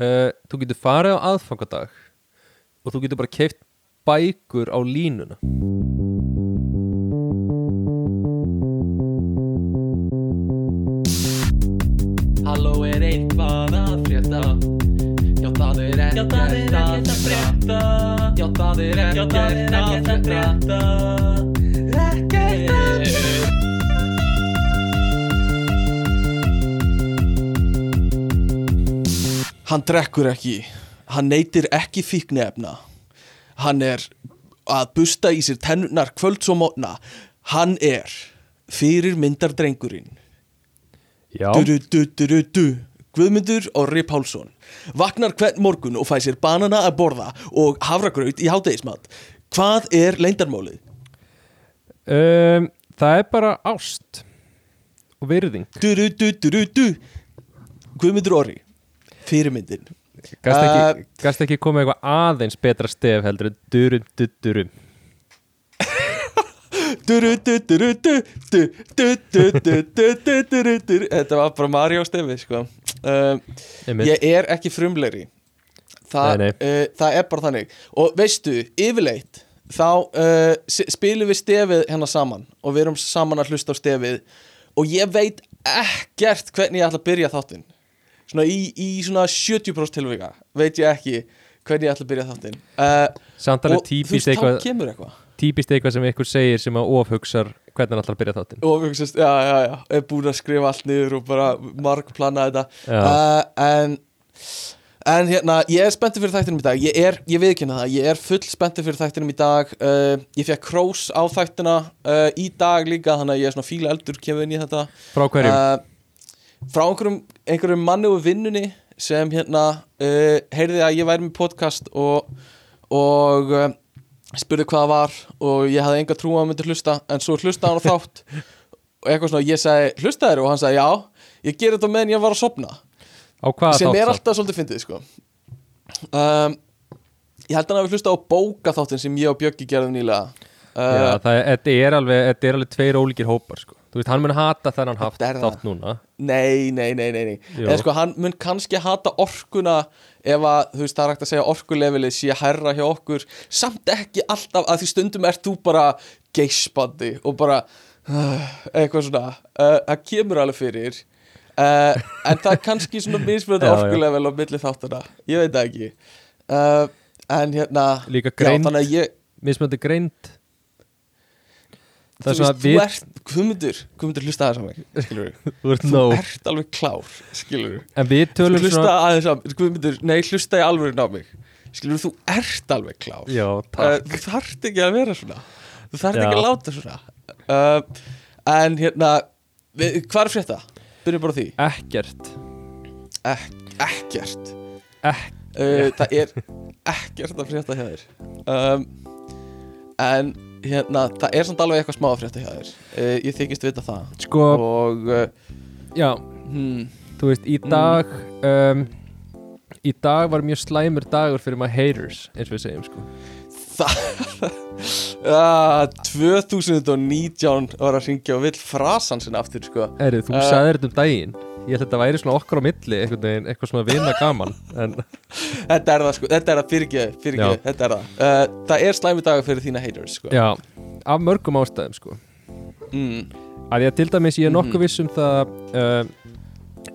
uh, þú getur farið á aðfangadag og þú getur bara keift bækur á línuna. Halló er eitthvað að frétta. Já það er ekkert að frétta. Já það er ekkert að frétta Hann drekkur ekki, hann neytir ekki fíknefna, hann er að busta í sér tennunar kvölds og mótna, hann er fyrir myndardrengurinn. Já, Du, du, du, du, du. Guðmundur Orri Pálsson Vaknar hvern morgun og fæ sér banana að borða og havragraut í hátegismat Hvað er leindarmálið? um, það er bara ást og virðing Du, du, du, du, du, du. Guðmundur Orri fyrirmyndin. Gast ekki, uh, gast ekki komið eitthvað aðeins betra stef heldur en durum durum? Durum durum durum Þetta var bara Mario stefi sko. Uh, Ég er ekki frumlegri. Þa, nei, nei. Uh, Það er bara þannig. Og veistu, yfirleitt þá uh, spilum við stefið hennar saman og við erum saman að hlusta á stefið og ég veit ekkert hvernig ég ætla að byrja þáttinn. Svona í, í svona 70% tilvika Veit ég ekki hvernig ég ætla að byrja þáttinn. Uh, Samt Og alveg þú típist veist, þá eitthvað, kemur eitthvað. Típist eitthvað sem ykkur segir sem að ofhugsar hvernig hann að byrja þáttinn. Og hugsaðist, já, já, já, er búin að skrifa allt niður og bara markplana þetta. Já. uh, en en hérna, ég er spenntið fyrir þættinum í dag. Ég er, ég viðkynna það, ég er full spenntið fyrir þættinum í dag. Uh, ég fekk krós á þættina uh, í dag líka, þannig að ég er svona fíla eldur kemur inn í þetta. Frá hverjum? uh, frá einhverjum, einhverjum manni úr vinnunni sem hérna uh, heyrði að ég væri með podcast og, og uh, spurði hvað það var og ég hafði enga trú að hann myndi hlusta en svo hlusta hann á þátt og eitthvað svona, ég segi hlusta þér? Og hann sagði já, ég gerði þetta meðan ég var að sopna sem er alltaf svolítið fyndið sko. Um, ég held að hann hafi hlusta á bóka þáttin sem ég og Bjöggi gerðum nýlega. Já, uh, það er, þetta er alveg, þetta er alveg tveir ólíkir hópar sko. Þú veist, hann mun hata þennan haft þátt núna. Nei, nei, nei, nei, nei. En sko, hann mun kannski hata orkuna ef að, þú veist, það er hægt að segja orkulevelið sé herra hjá okkur. Samt ekki alltaf að því stundum ert þú bara geispandi og bara uh, eitthvað svona uh, það kemur alveg fyrir. Uh, en það er kannski svona mismunandi Já, já. orkulevel á milli þáttana ég veit ekki. Uh, en hérna Líka já, þannig að ég mismöndi greind Það þú veist, þú við- ert, Guðmundur Guðmundur hlusta aðeins á mig, skilur Þú ert þú nóg. ert alveg klár, skilur En við tölum hlusta svona aðeins á mig. Guðmundur, nei, hlusta í alvöru á mig. Skilur þú ert alveg klár. Já, uh, þú þarft ekki að vera svona. Þú þarft Já. ekki að láta svona. Uh, en hérna við, hvað er frétta? byrjum bara því. Ekkert. Ek, ekkert. Ek uh, það er ekkert að frétta hjá þér. Um, en hérna það er samt alveg eitthvað smá að frétta hjá þér. Uh, ég þykist vita það. Sko, og uh, já, hmm, þú veist, í dag um, Í dag var mjög slæmur dagur fyrir maður haters eins og við segjum sko. Það uh, 2019 var að ringja og vill frasan sinna aftur sko. Eri, þú Uh, sagðir þetta um daginn Ég held að þetta væri svona okkar á milli veginn, eitthvað svona vinna gaman en Þetta er það sko, þetta er það fyrirgeðu, Já. þetta er það. Uh, Það er slæmi dagur fyrir þína haters sko. Já, af mörgum ástæðum sko. Mm, að ég til dæmis ég er nokkuð Mhm. viss um það uh,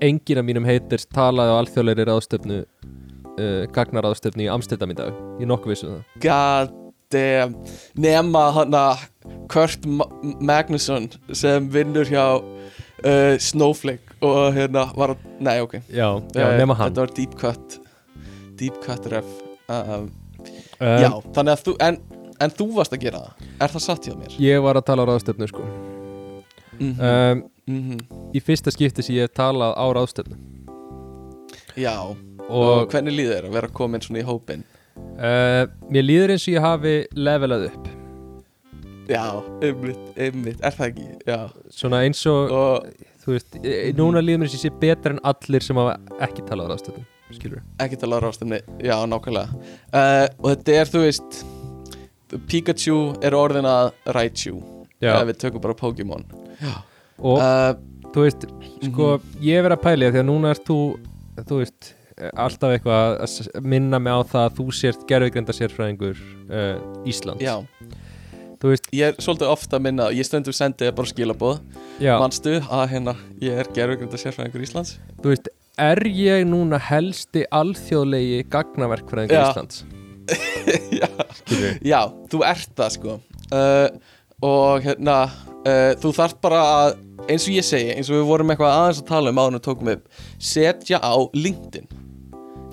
enginn af mínum haters talaði á alþjóðleiri ráðstöfnu uh, gagnaráðstöfnu í Amsterdam í dag. Ég er nokkuð viss um það. God damn. Nema hana Kurt Ma Magnusson sem vinnur hjá Snowflake og hérna var að, nei ok. Já, já Eh, nema hann. Þetta var deep cut Deep cut ref. Um, Já, þannig að þú, en, en þú varst að gera það. Er það satt hjá mér? ég var að tala á ráðstöfnu sko. Mm um, -hmm. í fyrsta skipti sem ég talað á ráðstöfnu Já, og, og hvernig líður þér að vera komin svona í hópin? uh, mér líður eins og ég hafi levelað upp. Já, einmitt, einmitt, er það ekki? Já, svona eins og, og þú veist e- núna líður mér og ég sé betur en allir sem hafa ekki talað á ráðstöfnu skilur ekki tala á ráðstöfni Já, nákvæmlega. Uh, Og þetta er, þú veist Pikachu er orðin að Raichu já, Ef við tökum bara Pokémon. Og uh, þú veist, sko ég hef verið að pæli því að núna ert þú þú veist, alltaf eitthvað að minna mig á það að þú sért gerfugreinda sérfræðingur uh, Íslands. Já, veist, ég er svolítið ofta að minna Ég stundum sendi þér bara skilaboð. Já, Manstu? Að hérna Ég er gerfugrinda sérfræðingur Íslands. Þú veist er ég núna helsti alþjóðlegi gagnaverkfræðingur. Íslands? Já, já, þú ert það sko. Uh, Og hérna uh, Þú þarft bara að Eins og ég segi, eins og við vorum eitthvað aðeins að tala um við tókum upp Setja á LinkedIn.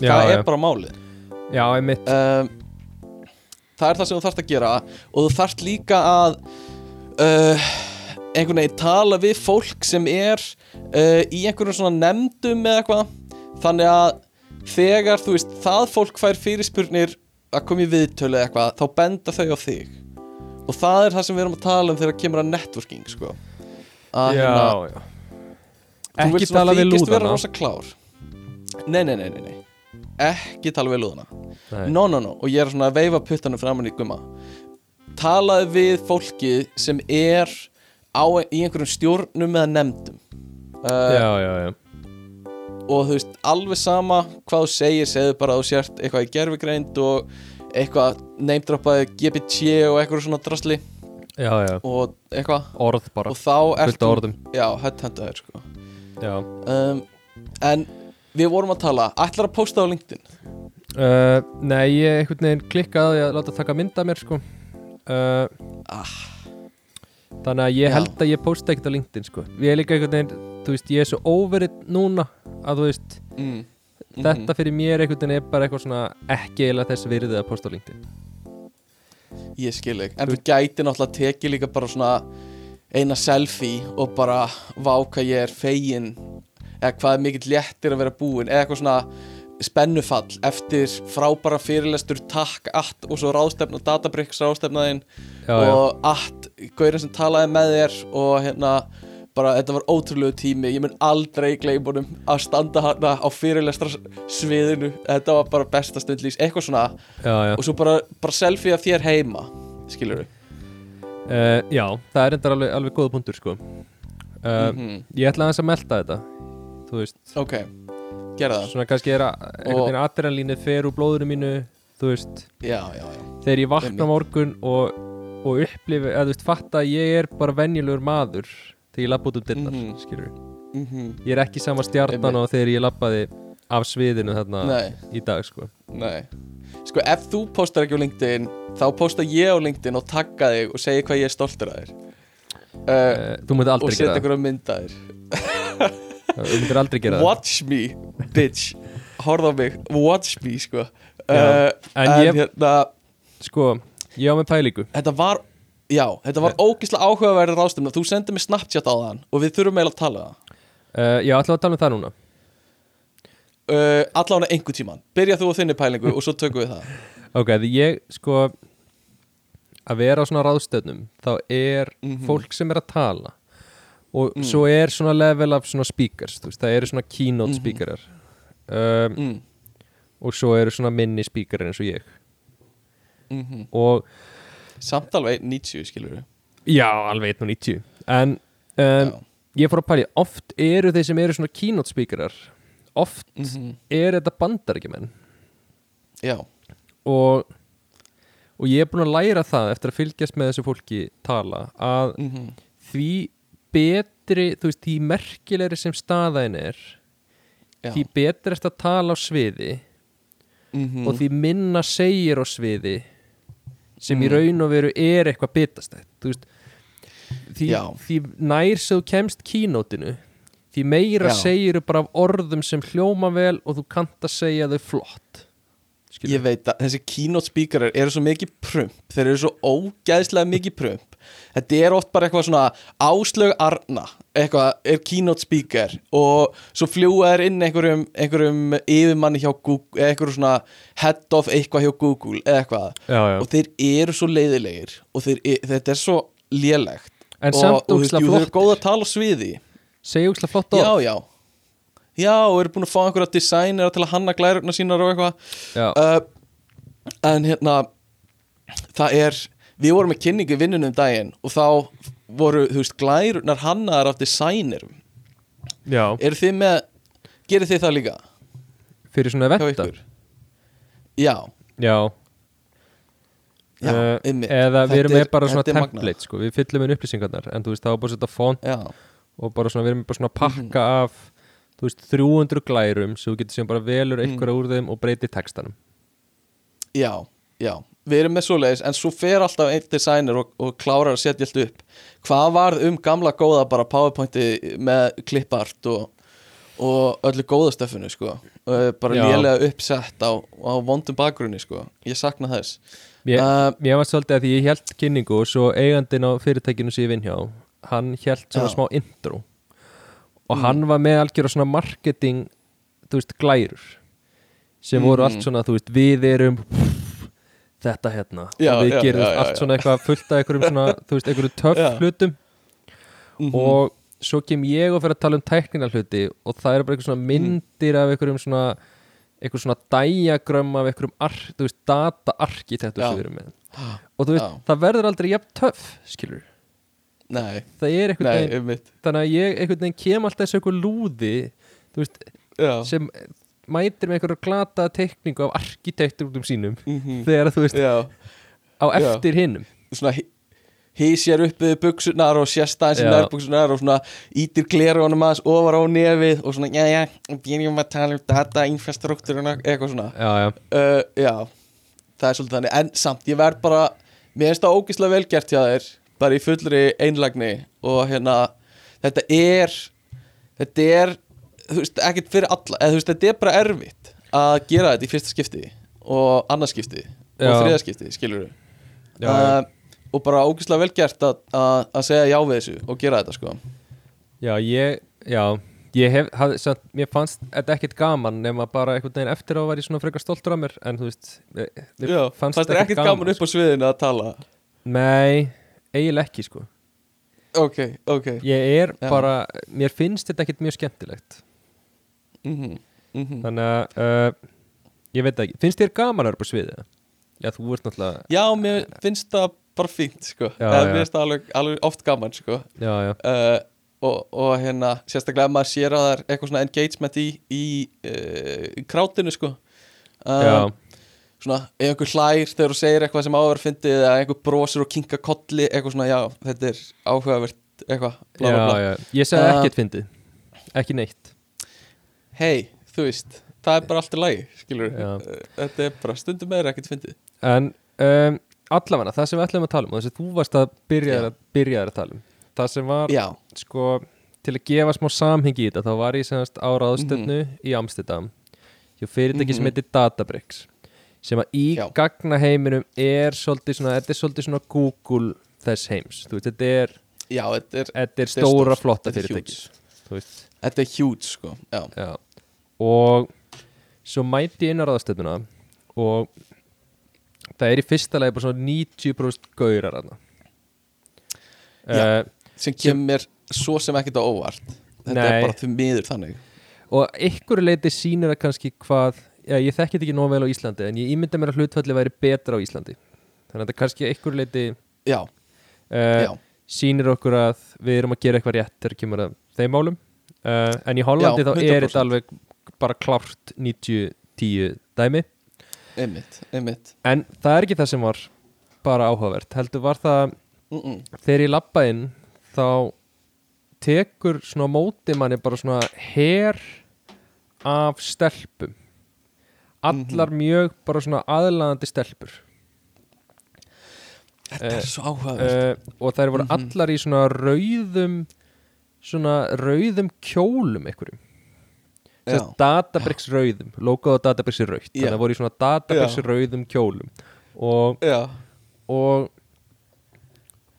Já, Það já, er bara málið. Já, einmitt. Um, það er það sem þú þarft að gera og þú þarft líka að uh, einhvern veginn tala við fólk sem er uh, í einhverjum svona nefndum eða eitthvað. Þannig að þegar þú veist það fólk fær fyrirspurnir að koma í viðtölu eða eitthvað þá benda þau á þig. Og það er það sem við erum að tala um þegar kemur að networking sko. Að já, hérna, já. Þú ekki tala við þykist vera lúðana rosa klár. Nei, nei, nei, nei, nei. Ekki tala við lúðana. No, no, no, og ég er svona að veifa puttanum framann í gumma. Talaði við fólki sem er á, í einhverjum stjórnum eða nefndum. Uh, já, já, já. Og þú veist, alveg sama hvað þú segir Segðu bara að þú sért eitthvað í gerfigreind Og eitthvað neymdroppaði GPT og eitthvað svona drasli. Já, já, Og eitthvað. Orð bara. Fullt orðum. Já, höndhendaður sko. Já. Um, En við vorum að tala. Ætlar að posta á LinkedIn Uh, nei, ég einhvern veginn klikkaði að láta taka mynda mér sko. Uh, ah, Þannig að ég Já. held að ég posta ekkert á LinkedIn sko. Ég er líka einhvern veginn, þú veist, ég er svo overit núna að þú veist, mm, þetta fyrir mér einhvern veginn er bara eitthvað svona ekki eiginlega þess virðið að posta á LinkedIn. Ég skil ekki, en þú gæti náttúrulega tekið líka bara svona eina selfie og bara vá hvað ég er fegin eða hvað er mikill léttir að vera búin eða eitthvað svona spennufall eftir frábæra fyrirlestur takk allt og svo ráðstefna databricks ráðstefnaðinn og allt gaurin sem talaði með þér og hérna bara þetta var ótrúlegu tími. Ég mun aldrei gleyma honum að standa hana á fyrirlestra sviðinu þetta var bara besta stundlýs eitthvað svona. Já, já. og svo bara, bara selfie af þér heima skilur við Uh, já, það er endar alveg, alveg góða punktur sko. Uh, Mhm. Ég ætla aðeins að melta þetta Þú veist, ok, gera það. Svona kannski er að einhvern veginn adrenalínið fer úr blóðinu mínu Þú veist, já, já, já, þegar ég vakna á morgun og, og upplifi, eða þú veist, fatta að ég er bara venjulegur maður þegar ég lappa út um dyrnar, Mhm. skilur mm Ég er ekki sama stjarnan og þegar ég lappaði af sviðinu þarna nei, í dag, sko. Nei. Sko, ef þú postar ekki á LinkedIn þá posta ég á LinkedIn og tagga þig og segja hvað ég er stoltur að þér. Uh, Þú og aldrei setja gera það. einhverja mynda þér Þú myndir aldrei gera það. Watch me, bitch. Horfða á mig, watch me, sko. Uh, en en ég- hérna Sko, ég á með pælingu. Þetta var Já, þetta var ógislega áhugaverið ráðstöfna Þú sendið mér Snapchat á þann og við þurfum eiginlega að tala um það. Uh, Já, ætla að tala um það núna. Uh, Allána einhver tíman Byrja þú á þinni pælingu og svo tökum við það. Ok, því ég, sko að vera á svona ráðstöðnum þá er Mhm. fólk sem er að tala og Mm. svo er svona level af svona speakers, veist, það eru svona keynote Mhm. speakerar. Um, mm. og svo eru svona minni speakerar eins og ég. Mm og Samt alveg 90 skilur við já, alveg 1.90 en um, ég fór að pæli, oft eru þeir sem eru svona keynote speakerar oft -hmm. er þetta bandarækjumenn Já, og og ég er búin að læra það eftir að fylgjast með þessu fólki tala að mm því betri, þú veist, því merkilegri sem staðaðin er Já. því betri erst að tala á sviði mm og því minna segir á sviði sem í Mm. raun og veru er eitthvað bitastætt þú veist því, því nær sem þú kemst kínótinu því meira Já. segir bara af orðum sem hljóma vel og þú kannt að segja þau flott Skilur? Ég veit að þessi keynote speakerar eru svo mikið prump. Þeir eru svo ógæðslega mikið prump. Þetta er oft bara eitthvað svona Áslög Arna Eitthvað er keynote speaker Og svo fljúa þeir inn einhverjum Einhverjum yfirmanni hjá Google Einhverjum svona head of eitthvað hjá Google Eða eitthvað. Já, já. Og þeir eru svo leiðilegir Og þeir, e, þetta er svo lélegt. En og, samt og ógislega jú, þeir eru góð að tala á sviði. Segja ógislega flott orð. Já, já Já, og eru búin að fá einhverja designera til að hanna glærurna sínar og eitthvað. Uh, En hérna Það er Við vorum með kynningu vinnunum um daginn Og þá voru, þú veist, glærurnar hannaðar af designerum. Já, Eru þið með Gerið þið það líka? fyrir svona hjá vetta ykkur? Já, Já, já, einmitt. eða við erum er- með bara svona er template sko. við fyllum inn upplýsingarnar en þú veist, það var bara setja font Já, og bara svona, við erum bara svona að pakka Mhm. af þú veist, 300 glærum sem þú getur sem bara velur Mm. einhverja úr þeim og breytir textanum. Já, já. Við erum með svoleiðis, en svo fer alltaf einn designer og, og klárar að setja allt upp. Hvað varð um gamla góða bara powerpointi með klippart og, og öllu góða stöffinu sko? Bara lélega uppsett á, á vondum bakgrunni sko. Ég sakna þess. Mér, Uh, mér var svolítið að því ég held kynningu og svo eigandinn á fyrirtækinu sem ég vinn hjá hann held svona Já. smá intro og Mm. hann var með algjör svona marketing, þú veist, glærur sem voru allt svona, þú veist, við erum þetta hérna. Já, og við já, gerum já, allt svona eitthvað fullt af einhverjum svona, þú veist, einhverjum töff hlutum. Mhm. og svo kem ég og fyrir að tala um tæknina hluti og það eru bara eitthvað svona myndir af einhverjum svona eitthvað svona diagram af einhverjum ar, þú veist, data arkitektur sem við erum með. Og þú veist, það verður aldrei jafn töff skilur, Nei, það er einhvern nei, veginn einmitt. þannig að ég einhvern veginn kem alltaf þessu einhver lúði veist, Já, sem mætir með einhverju glata teikningu af arkitektur út um sínum mhm. þegar þú veist, já. á eftir hinnum svona hí- hísjar upp við buksunar og sérst aðeins í Já. nærbuksunar og svona ítir glerunum aðeins ofar á nefið og svona, já, já, byrjum að tala um data infrastruktúruna, eitthvað svona. Já, já, uh, Já, það er svolítið þannig. En samt, ég verð bara Mér finnst það ógislega vel gert hjá þér Bara í fullri einlagni Og hérna, þetta er Þetta er, þú veist, ekkert fyrir alla Eða þú veist, þetta er bara erfitt Að gera þetta í fyrsta skipti Og annað skipti Og Já. þriða skipti, skilur já, já. Og bara ógislega vel gert að, að, að segja já við þessu Og gera þetta, sko já ég já, ég hef, hafði, samt, mér fannst þetta ekkert gaman nema bara einhvern veginn eftir á var ég svona frekar stoltur af mér en þú veist, mér, mér Já, fannst þér ekkert gaman upp á sviðinu að tala nei, eiginlega ekki sko Ok, ok ég er Já. bara, mér finnst þetta ekkert mjög skemmtilegt mm -hmm. þannig að uh, ég veit ekki, finnst þér gaman að vera á sviðið? Já, þú ert náttúrulega Já, mér finnst það bara fínt sko. Já, já. Mér finnst það alveg, alveg oft gaman sko. Já, uh, og, og hérna sérstaklega maður sér að það er eitthvað svona engagement í, í, uh, krátinu sko. uh, já, Svona, ef einhver hlær þegar þú segir eitthvað sem áver fyndið eða einhver brosir og kinka kolli eitthvað svona, já, þetta er áhugavert eitthvað, bla bla já, bla. Já Ég sagði Uh, ekkert fyndið, ekki neitt. Hei, þú veist, það er bara allt í lagi skilur, Já. þetta er bara stundum meira ekkert fyndið. En um, allavega, það sem við ætlum að tala um og þess að þú varst að byrja Já. að, byrja að tala um það sem var, Já, sko til að gefa smá samhengi í þetta, þá var ég semast á ráðstöfnu í Amsterdam hjá fyrirtæki sem Mhm. heitir Databricks sem að í Já. gagnaheiminum er svolítið svona, þetta er svolítið svona Google þess heims, þú veist, þetta er já, þetta er, þetta er stóra stórt, flotta þetta er fyrirtæki þú veist, þetta er huge sko, já. Já. Og svo mæti ég inn á ráðstöfnuna og það er í fyrsta lagi bara svona 90% gaurar þarna. Já. uh, sem kemur svo sem ekkert á óvart. Þetta Nei. er bara því miður þannig. Og ykkur leiti sýnir það kannski hvað já, ég þekki þetta ekki nóg vel á Íslandi en ég ímynda mér að hlutfalli væri betra á Íslandi. Þannig að þetta kannski ykkur leiti já, uh, já, sýnir okkur að við erum að gera eitthvað rétt þegar kemur að þeim málum. Uh, en í Hollandi þá er 100%. þetta alveg bara klárt 90-10 dæmi. Einmitt, einmitt. En það er ekki það sem var bara áhugavert. Heldur var það mm -mm. þegar ég lappa inn þá tekur svona móti manni bara svona her af stelpum allar mjög bara svona aðlaðandi stelpur. Þetta Eh, er svo áhugavert. uh, og þær voru Mhm. allar í svona rauðum svona rauðum kjólum einhverjum. Databricks rauðum, logoð á Databricks er Já. þannig að voru í svona Databricks rauðum kjólum. Og, og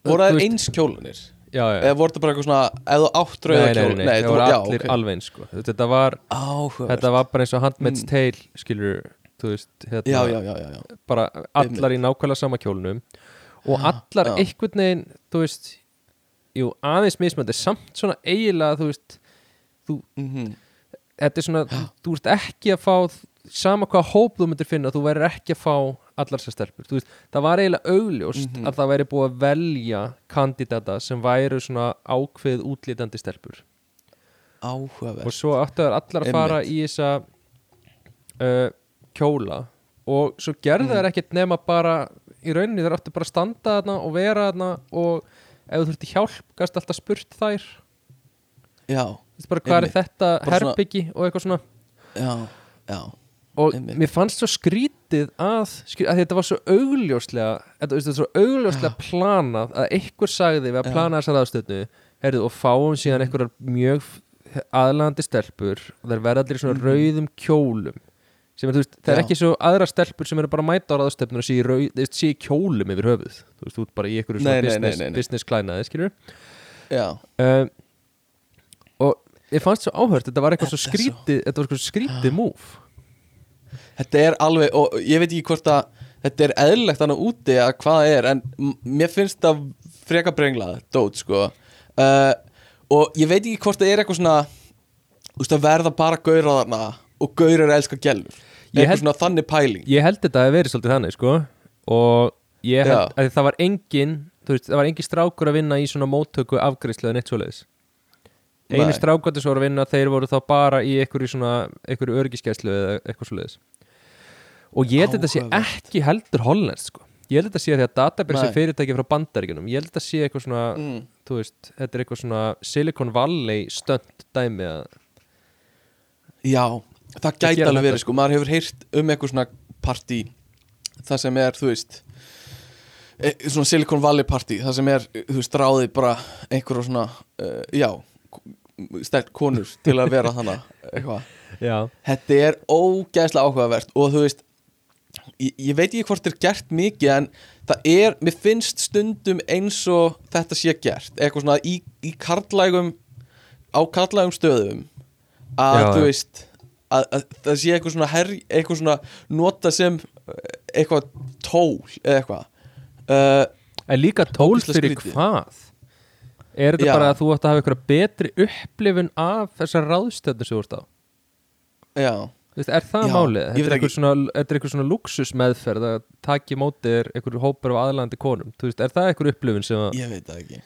voru það eins kjólunir já, já. eða voru það bara eitthvað svona þú átt nei, rauða nei, kjól nei, nei, það voru allir alveg eins sko. þetta var áhugavert þetta var bara eins og Handmaid's Mm. Tale skilur, þú veist hérna, bara allar í nákvæmlega sama kjólnum og Já, allar já. einhvern veginn þú veist, jú, aðeins mismöndi samt svona eiginlega, þú veist Mm þetta er svona, þú ert ekki að fá sama hvað hóp þú myndir finna þú værir ekki að fá allar þessar stelpur veist, það var eiginlega augljóst Mhm. að það væri búið að velja kandidata sem væru svona ákveð útlítandi stelpur áhugavert og svo áttu þær allar að fara Einmitt. í þessa uh, kjóla og svo gerðu Mhm. þær ekkert nema bara í rauninni þær áttu bara að standa þarna og vera þarna og ef þú þurfti hjálp gæst alltaf spurt þær já, bara hvað er Einmitt. þetta Bara svona- herbyggi og eitthvað svona já, já og Einmitt. mér fannst svo skrítið að, skrítið, að þetta var svo augljóslega þetta, er svo augljóslega planað að einhver sagði við að Já. plana þessar aðstöðnu heyrðu, og fáum síðan einhverjar mjög aðlandi stelpur og þær verða allir í svona Mhm. rauðum kjólum sem er, þú veist, það er Já. ekki svo aðra stelpur sem eru bara að mæta á ráðstöfnur og sé í, sé í kjólum yfir höfuð þú veist, þú ert bara í einhverju svona nei, business, nei, nei. business klænaði, skilur já, um, og ég fannst svo áhört þetta var eitthvað svo Þetta svo- skrítið var svo skrítið múf þetta er alveg og ég veit ekki hvort að þetta er eðlilegt hann úti að hvað það er en mér finnst það freka brenglað dót sko. Uh, og ég veit ekki hvort það er eitthvað svona að verða bara gaurar þarna og gaurar elska gælur eitthvað svona þannig pæling. ég held þetta að verið svolítið þannig sko. Og ég held Já. að það var engin veist, það var engin strákur að vinna í svona móttöku neitt svoleiðis. Einu strákvættis voru að vinna þeir voru þá bara í einhverju örgiskeslu eða eitthvað svoleiðis og ég held þetta sé ekki heldur hollenskt sko. Ég held þetta sé því að database fyrirtæki frá bandaríkunum ég held þetta sé eitthvað svona mm. þú veist, þetta er eitthvað svona Silicon Valley stönd dæmi að já, það gæti alveg verið sko. Maður hefur heyrt um eitthvað svona partí það sem er, þú veist e, svona Silicon Valley partí það sem er, þú veist, ráðið bara einhverja svona, uh, já stælt konur til að vera þannig eitthvað. Já, Þetta er ógæðslega áhugavert og þú veist ég, ég veit ekki hvort þetta er gert mikið en það er, mér finnst stundum eins og þetta sé gert. Eitthvað svona í, í karlægum á karlægum stöðum að Já, þú veist að, að það sé eitthvað svona herri, eitthvað svona nota sem eh, eitthvað tól eða eitthvað. Uh, en líka tól fyrir hvað? Er þetta Já. bara að þú ætti að hafa eitthvað betri upplifun af þessar ráðstöðnir sem þú ert á? Já, veist, er það Já, málið? Þetta er eitthvað svona, eitthvað svona luxusmeðferð að taki mótið er eitthvað hópur af aðlandi konum. Veist, er það eitthvað upplifun sem að ég veit það ekki.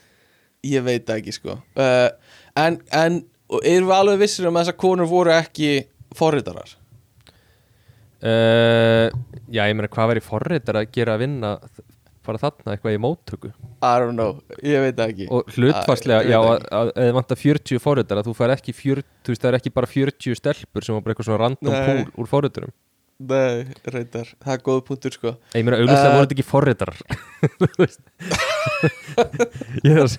Ég veit það ekki sko. Uh, en, en erum við alveg vissir um að þessar konur voru ekki forritarar? Uh, Já, ég meina, hvað væri forritar að gera að vinna bara þarna eitthvað í móttöku? I don't know, ég veit ekki. Og hlutfarslega, já, að, að, að vantar 40 forritar að þú fær ekki 40, þú veist, það er ekki bara 40 stelpur sem var bara eitthvað svona random Nei. pool úr forriturum. Nei, reyndar, það er góð punktur sko. Ég meina, Eh. voru þetta ekki forritar. Ég, er að,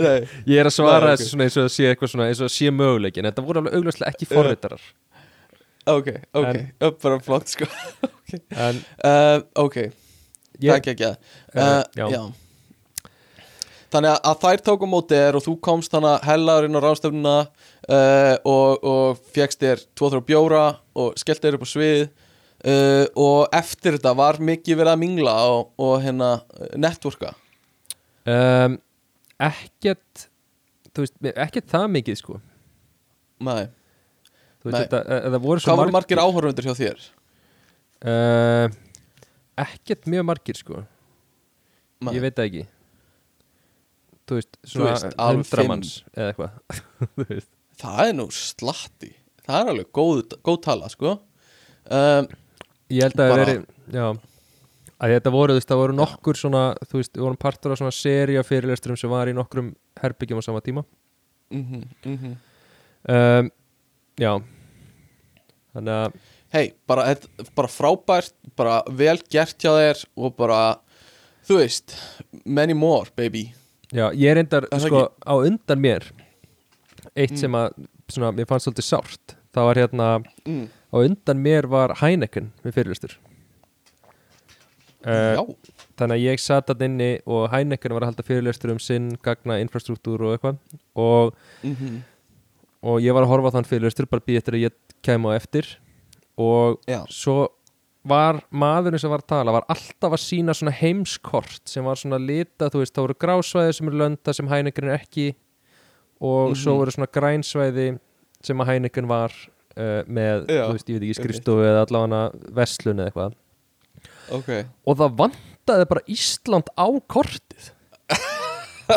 Nei, ég er að svara Nei, ok. þessu svona eins og að sé eitthvað svona eins og að sé möguleikin þetta voru alveg auglustlega ekki forritarar. Ok, ok, En- upp bara flott sko. En uh, Ok, það er ekki ekki Eh, já. Þannig að- að þær tóku á móti þér og þú komst þannig hellaðurinn á ráðstöfnuna uh, og, og fegst þér 2-3 bjóra og skellt þér upp á svið uh, og eftir þetta var mikið verið að mingla og, og hérna uh, networka um, ekkert þú veist, ekkert það mikið sko Nei, veist, Nei. þetta, e- það voru hvað voru margir áhörfundur hjá þér? uh, ekkert mjög margir sko. Nei. ég veit það ekki. Þú veist, svona veist, alveg hundra fimm. manns eða eitthvað. Það er nú slatti. Það er alveg góð, góð tala sko. Um, ég held að það veri já. Að þetta voru, þú veist, það voru nokkur svona þú veist, við vorum partur af svona seria fyrirlesturum sem var í nokkrum herbyggjum á sama tíma. Mm -hmm, um, já. Þannig að Hei, bara, bara frábært Bara vel gert hjá þér Og bara, þú veist Many more, baby. Já, ég reyndar, sko, á undan mér eitt Mm. sem að svona, mér fannst svolítið sárt það var hérna, mm. á undan mér var Heineken við fyrirlistur uh, Já, þannig að ég sat að inni og Heineken var að halda fyrirlistur um sinn gagna infrastruktúr og eitthvað. Og, mm og ég var að horfa á þann fyrirlistur bara býð eftir að ég kem á eftir og Já. svo var maðurinn sem var að tala var alltaf að sína svona heimskort sem var svona litað, þú veist, það voru grásvæði sem eru lönda sem er ekki og svo Mhm. voru svona grænsvæði sem að Heineken var uh, með, Já, þú veist, ég veit ekki, skrifstofu eða allavega verslun eða eitthvað. Ok. Og það vantaði bara Ísland á kortið.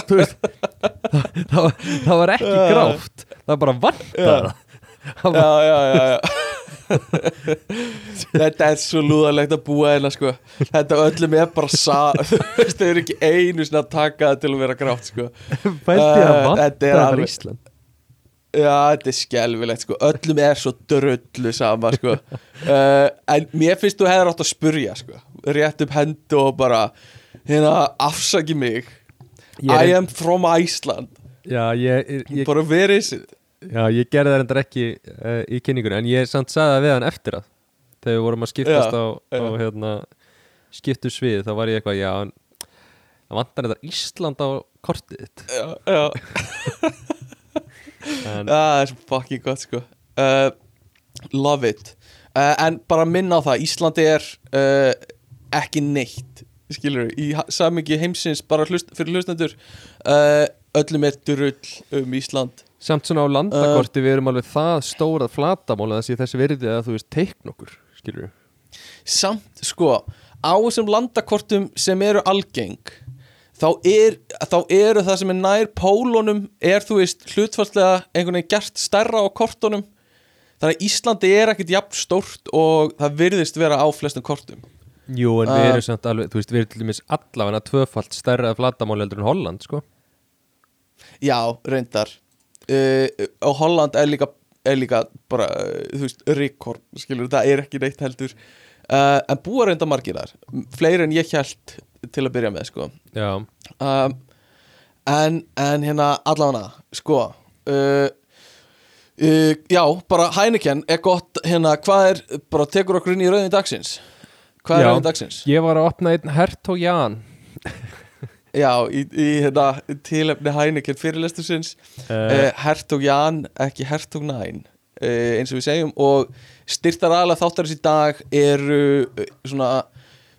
Þú veist það, það, var, það var ekki grátt það bara vantaði það. Já, já, já, já Þetta er svo lúðalegt að búa hérna sko. Þetta öllum er bara sa þau eru ekki einu sinna að taka það til að vera grátt sko. Vanta þetta er alveg- Já, þetta er skelfilegt sko. Öllum er svo drullu sama sko. Uh, En mér finnst þú hefur átt að spurja sko. Rétt upp hendu og bara Hérna, afsaki mig. Er- I am from Iceland. Já, ég, ég, ég, Bara verið sér já, ég gerði það reyndar ekki uh, í kynningunni En ég samt sagði það við hann eftir að Þegar við vorum að skiptast Já, á, á hérna, skiptu svið Þá var ég eitthvað, já Það vantar þetta Ísland á kortið þitt. Já, já. En, Það er svo fucking gott sko. Uh, Love it. Uh, En bara minna á það Íslandi er ekki neitt Skilur í samingi heimsins bara hlust, fyrir hlustendur Öllum er drull um Ísland Samt svona á landakorti við erum alveg það stórað flatamála Þessi þessi verði að þú veist teikn okkur Skilur Samt sko Á þessum landakortum sem eru algeng Þá, er, þá eru það sem er nær pólunum Er þú veist hlutfallslega einhvern veginn gert stærra á kortunum. Þannig að Íslandi er ekkit jafn stórt Og það virðist vera á flestum kortum. Jú, en við Uh, erum samt alveg, þú veist, við erum til dæmis allavega tvöfalt stærra flatamáli heldur en Holland, sko. Já, reyndar uh, Og Holland er líka, er líka bara, uh, þú veist, rekord Skilur, það er ekki neitt heldur. Uh, En búa reynda margir þar Fleiri en ég held til að byrja með, sko. Já, um, en, en hérna allavega, sko uh, uh, Já, bara Heineken er gott, hérna, hvað er bara tekur okkur inn í rauðin dagsins? Hvað er rauðin dagsins? ég var að opna einn Hertog Jan Já, í, í hérna, tilefni Heineken fyrirlestursins uh, uh, Hertog Jan, ekki Hertog Næn uh, eins og við segjum og styrtar aðalega þáttarins í dag eru svona,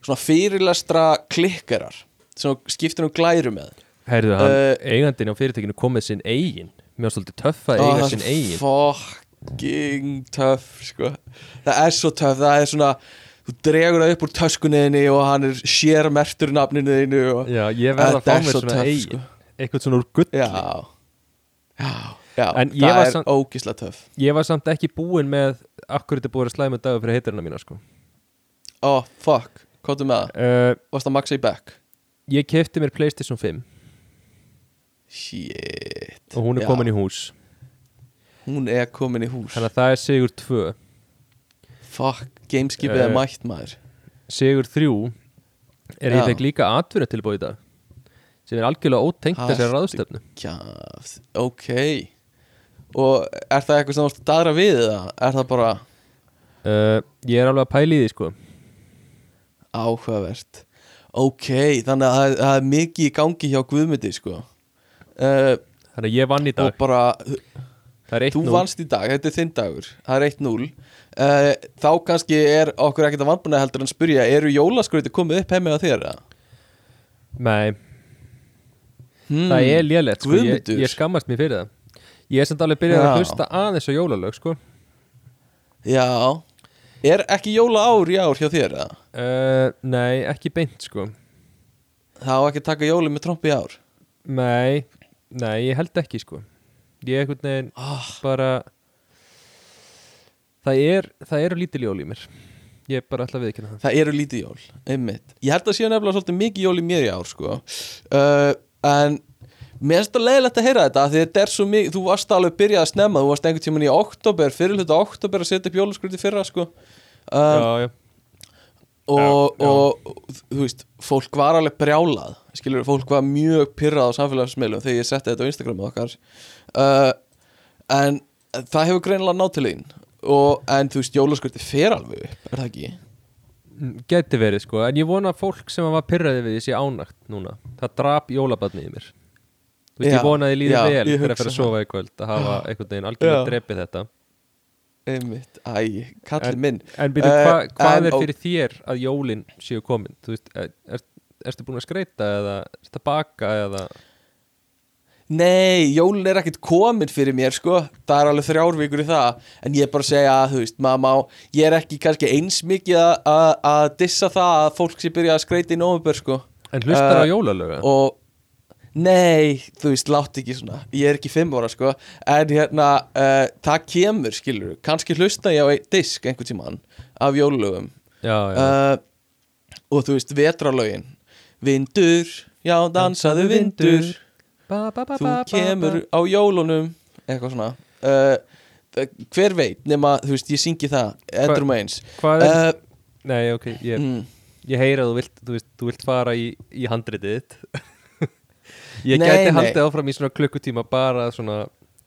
svona fyrirlestra klikkarar sem skiptir um glæru með. Heyrðu, hann, uh, eigandinn á fyrirtekinu kom með sinn eigin. Var svolítið töff að Ó, eiga sinn eigin. fucking töff sko. það er svo töff það er svona, þú dregur það upp úr töskunniðinni og hann er sér mertur nafninu þínu og Já, ég verð að fá mér svo svona eigin sko. Eitthvað svona úr gulli. Já. Já, já það er samt- ógislega töff. Ég var samt ekki búinn með Akkur þetta búið að slæma dagur fyrir heitirina mína, sko? Ó, fuck, hvað er með það? uh, varst það maxa í back? Ég kefti mér Playstation 5 shit. Og hún er Já. komin í hús. Hún er komin í hús. Þannig að það er Sigur 2 fuck, gameskipið Eh, er mætt maður. Sigur 3 Er ég fekk líka atvinna tilbúið í dag sem er algjörlega ótengt þessari ráðstöfnu Kjafs, ok. Og er það eitthvað sem ert að dagra við það? er það bara uh, Ég er alveg að pæla í því sko. Áhugavert. Ok, þannig að það, það er mikið í gangi hjá Guðmundi sko. Uh, Þannig að ég vann í og dag bara, Það 1-0 þú vannst í dag þetta er þinn dagur, það er 1-0 uh, þá kannski er okkur ekkert að vannbúna heldur en spyrja, eru jólaskröyti komið upp heimið á þér? Nei, Hmm, það er lélegt sko. ég, ég skammast mér fyrir það Ég er samt alveg byrjað að hlusta aðeins á jólalög sko. já, er ekki jóla ár í ár hjá þér? uh, Nei, ekki beint sko. það á ekki taka jóli með trompi í ár Nei, nei, ég held ekki sko. Ég er einhvern veginn oh, bara Það er Það eru lítil jól í mér Ég er bara alltaf viðkynna það Það eru lítið jól, einmitt Ég held að séu nefnilega svolítið mikið jól í mér í ár sko. uh, En Mér finnst það leiðilegt að heyra þetta af Því þetta er svo mikið, þú varst alveg byrjað að snemma Þú varst einhvern tímann í oktober, fyrir hluta oktober Að setja upp jólaskriti fyrra sko. uh, Já, já og, já, já. og þú veist, fólk var alveg brjálað Skilur, fólk var mjög pyrrað á samfélagsmiðlum Þegar ég setti þetta á Instagramu okkar uh, En það hefur greinilega nátt til þín og, En þú veist, jólaskriti fer alveg upp Er það ekki? Mm, Gæti verið sko, en ég vona að fólk sem var pyrraði við því sé ánægt núna. Það drap jólabarnið í mér. Þú veist, Já, ég vona að ég líði já, vel þegar að fyrir að sofa í kvöld að hafa einhvern veginn algjörlega Já. drepið þetta. Einmitt, æ, kallið minn. En byrju, Eh, hva, hvað en- er fyrir þér að jólin séu komin? Þú veist, er, er, ertu búin að skreita eða ertu að baka eða Nei, jólun er ekkert komin fyrir mér sko. Það er alveg þrjár vikur í það. En ég er bara að segja að, þú veist, maður má Ég er ekki kannski eins mikið að- að dissa það að fólk sé byrja að skreita í nóvember sko. En hlustar Eh, á jólalöga? Og, Nei, þú veist, látt ekki svona. Ég er ekki fimm ára, sko. En hérna, uh, það kemur, skilur Kannski hlusta ég á einn disk einhvern tímann Af jólulögum. Já, já, uh, Og þú veist, vetralögin Vindur, já, dansaðu vindur ba, ba, ba, Þú kemur á jólunum Eitthvað svona. Uh, Hver veit, nema, þú veist, ég syngi það Endur um eins. Hvað er, uh, nei, ok, ég, mm, ég heyra að þú vilt, þú vilt, þú vilt fara í, í handritið þitt. Ég Nei, gæti nei. haldið áfram í svona klukkutíma bara svona,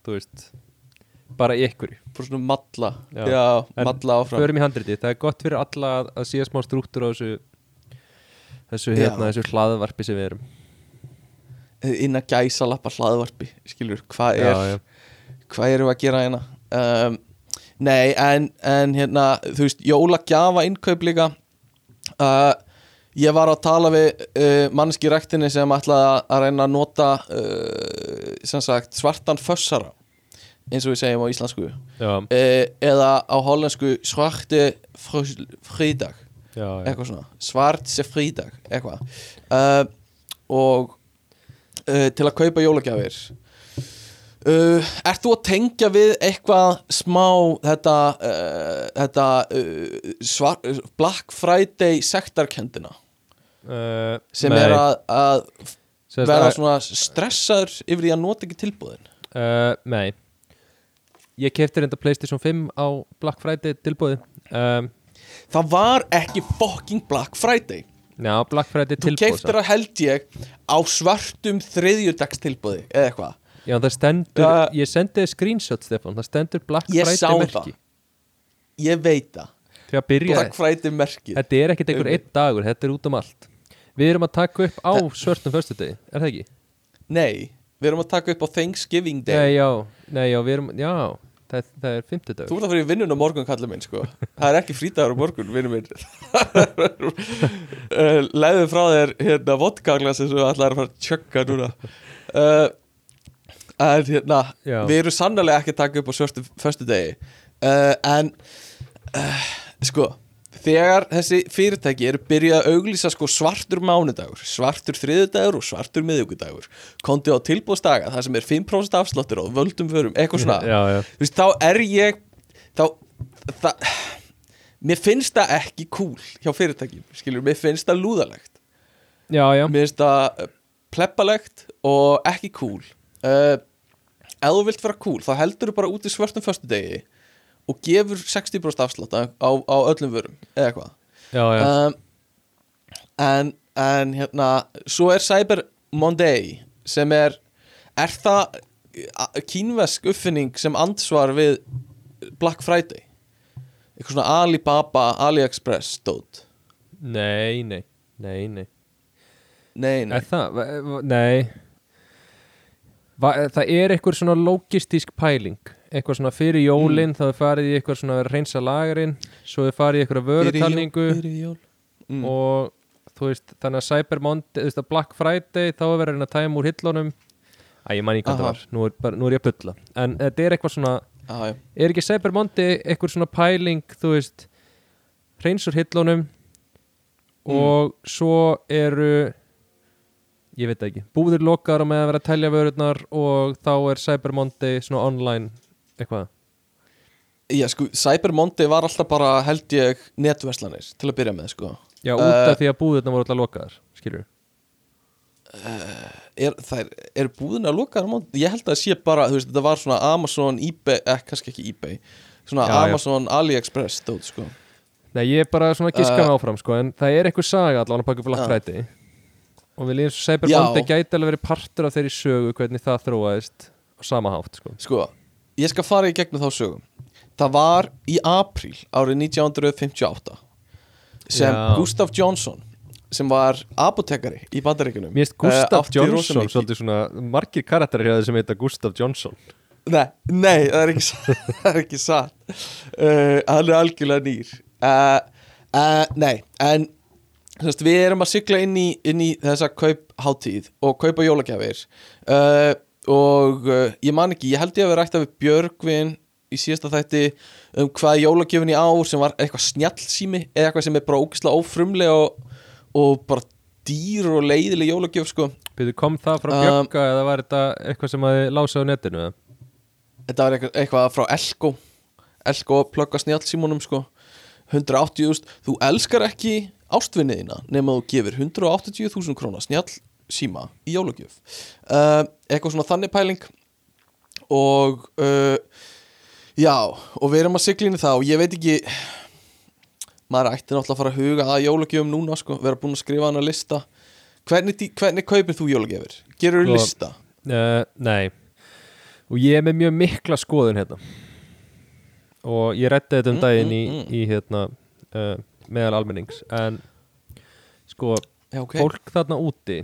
þú veist bara ykkur Bara svona malla. Já. Já, En malla áfram. Förum í handritið, það er gott fyrir alla að, síða smá strúktur á þessu þessu, hérna, þessu hlaðvarpi sem við erum Inna gæsa lappa hlaðvarpi Skilur, hvað er Já, já, hvað við að gera hérna? Um, nei, en, en hérna þú veist, jólagjafa innkaup líka. Uh, ég var að tala við uh, mannski rektinni sem ætlaði að- að reyna að nota uh, sem sagt svartan fössara eins og við segjum á íslensku. Uh, eða á hollensku svarte frídag eitthvað svona, svartse frídag eitthvað. Uh, og uh, til að kaupa jólagjafir. Uh, Ert þú að tengja við eitthvað smá þetta, uh, þetta uh, svar, Black Friday sektarkendina Uh, sem nei, er að, að vera að- svona stressaður yfir því að nota ekki tilbúðin Uh, nei. Ég kefti reynda Playstation 5 á Black Friday tilbúði um, Það var ekki fucking Black Friday Já, Black Friday Þú tilbúð keiftir að held ég á svartum þriðjudags tilbúði eða eitthvað. Já, það stendur, Ja. ég sendi þér screenshot Stefán, það stendur Black Ég Friday sá merki. Það Ég veit það. Því að byrja, Black Friday merkið. Þetta er ekkert einhver einn dagur, þetta er út um allt. Við erum að taka upp á svörtum föstudegi, er það ekki? Nei, við erum að taka upp á Thanksgiving Day. Nei, já, nei, já, við erum, já, það, það er fimmtudagur. Þú ert að fyrir vinnun á morgun kallið minn sko. Það er ekki frítagur á morgun, vinnum minn. Uh, Læðu frá þér hérna vodkaglas sem þú ætlaðir að fara að tjögga núna. Uh, En hérna Já. Við erum sannlega ekki að taka upp á svörstu föstu degi uh, En uh, Sko Þegar þessi fyrirtæki eru byrjað að auglýsa sko svartur mánudagur, svartur þriðudagur og svartur miðugudagur Kondi á tilbúðsdaga, það sem er 5% afsláttur og völdum förum, eitthvað svona. Já, já, veist, þá er ég þá það, mér finnst það ekki cool hjá fyrirtækjum, skilur, mér finnst það lúðalegt. Já, já, mér finnst það uh, pleppalegt og ekki cool. Uh, ef þú vilt vera cool, þá heldur þú bara út í svörtum föstudegi og gefur 60% afslátt á, á, öllum vörum eða eitthvað. Um, en, en hérna svo er Cyber Monday sem er er það kínvesk uppfinning sem ansvar við Black Friday? Eitthvað svona Alibaba, AliExpress stótt Nei, nei, nei, nei. Nei, nei, það? Nei. Va Það er eitthvað svona logistísk pæling eitthvað svona fyrir jólin þá er farið í eitthvað svona að reynsa lagarinn svo er farið í eitthvað vörutalningu. Mm. og þú veist þannig að Cyber Monday, þú veist að Black Friday þá er verið að reyna að tæma úr hillunum Æ, ég man ekki hvað það Aha. var, nú er, bara, nú er ég að bulla en þetta er eitthvað svona, ah, já. er ekki Cyber Monday eitthvað svona pæling, þú veist reyns úr hillunum Mm. og svo eru ég veit ekki, búðir lokar á með að vera að telja vörurnar og þá er Cyber Monday svona online eitthvað já, sko, Cyber Monday var alltaf bara held ég netverslanir til að byrja með sko Já, út Eh, af því að búðirna voru alltaf lokaðar skilur er, það er, er búðin að loka þar á móti? ég held að það sé bara, þú veist, þetta var svona Amazon, eBay, eh, kannski ekki eBay svona Já, já. Amazon, AliExpress stóð, sko Nei, ég er bara svona að giska Eh, áfram sko, en það er eitthvað saga allan að baka Black Já. Friday og við líðum svo Cyber Já. Monday gæti alveg verið partur af þeirri sögu hvernig það þróaðist á sama hátt sko. sko, ég skal fara í gegnum þá sögum það var í apríl árið 1958 sem Já. Gustaf Johnson sem var apotekari í bandaríkunum Mér finnst Gustaf Johnson mikið- svolítið svona margir karakterir hjá þeir sem heita Gustaf Johnson Nei, nei, það er ekki satt Það er ekki satt. Uh, Hann er algjörlega nýr. Uh, uh, Nei, en semst, Við erum að sigla inn í, inn í þessa kaupháttíð og kaupa jólagjafir. Uh, og uh, ég man ekki, ég held ég að við rækta við Björgvin í síðasta þætti um hvað jólagjöfin í ár sem var eitthvað snjallsími eða eitthvað sem er bara ógislega ófrumlega og, og bara dýr og leiðileg jólagjöf sko Byrðu, kom það frá Um, Björka eða var þetta eitthvað sem að þið lása á netinu? eða? Þetta var eitthvað, eitthvað frá Elko Elko plugga snjálsímunum sko 180.000 Þú elskar ekki ástvinniðina nema þú gefur 180.000 krónar snjálsíma í jólagjöf. Uh, Eitthvað svona þannig pæling. Og uh, Já, og við erum að í það og ég veit ekki maður ætti náttúrulega að fara að huga að jólagjöfum núna sko, vera búin að skrifa hana lista. Hvernig, hvernig kaupir þú jólagjafir? Gerur þú Sko, lista? Uh, nei. Og ég er með mjög mikla skoðun hérna. Og ég rætti þetta um Mm, daginn í, mm, mm. í hérna meðal almennings. En sko, Já, ok. fólk þarna úti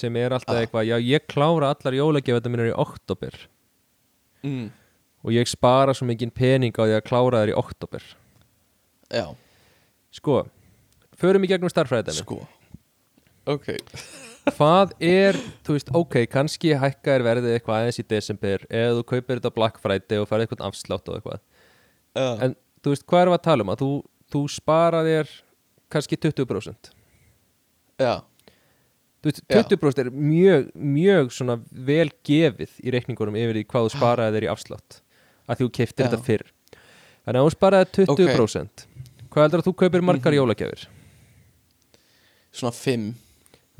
sem er alltaf Ah. eitthvað Já, ég klára allar jólagjafþetta minnur í oktober mm, Og ég spara svo mikið pening á því að klára þær í oktober Já, Sko, förum í gegnum starffræðinu sko. Ok. Hvað er, þú veist, ok, kannski hækkar verðið eitthvað aðeins í desember eða þú kaupir þetta Black Friday og farið eitthvað afslátt og eitthvað. Uh, En þú veist, hvað erum við að tala um? Að þú, þú spara þér kannski 20% Já, Þú veist, Já. 20% er mjög, mjög vel gefið í reikningunum yfir því hvað þú sparaði þér í afslátt að þú keftir Já. þetta fyrr. Þannig að þú sparaði 20% Hvað heldur að þú kaupir margar Mhm. jólagjafir? svona fimm.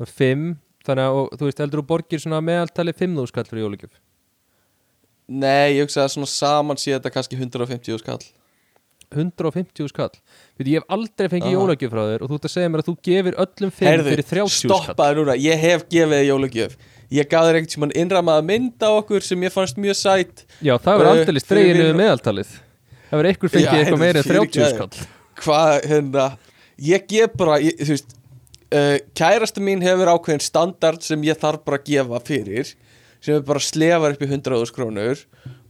5, þannig að, og, þú veist, heldur þú borgir svona meðaltali 5.000 skall fyrir jólagjöf Nei, ég hugsa að svona saman sé þetta kannski 150 skall 150 skall. Veit, ég hef aldrei fengið Aha. jólagjöf frá þér og þú ert að segja mér að þú gefir öllum 5 fyrir 30 skall. stoppaði núna, ég hef gefið jólagjöf. Ég gaf þér sem hann innramaða mynd á okkur sem ég fannst mjög sætt Já, það verður Uh, aldrei niður vinnu- meðaltalið. Það verður einhver fengið eitthvað meira en 30 fyrirgefðu. skall. Hvað, hérna Ég gef bara, ég, þú veist uh, Kærasta mín hefur ákveðin standard sem ég þarf bara að gefa fyrir sem er bara slefar upp í 100.000 krónur.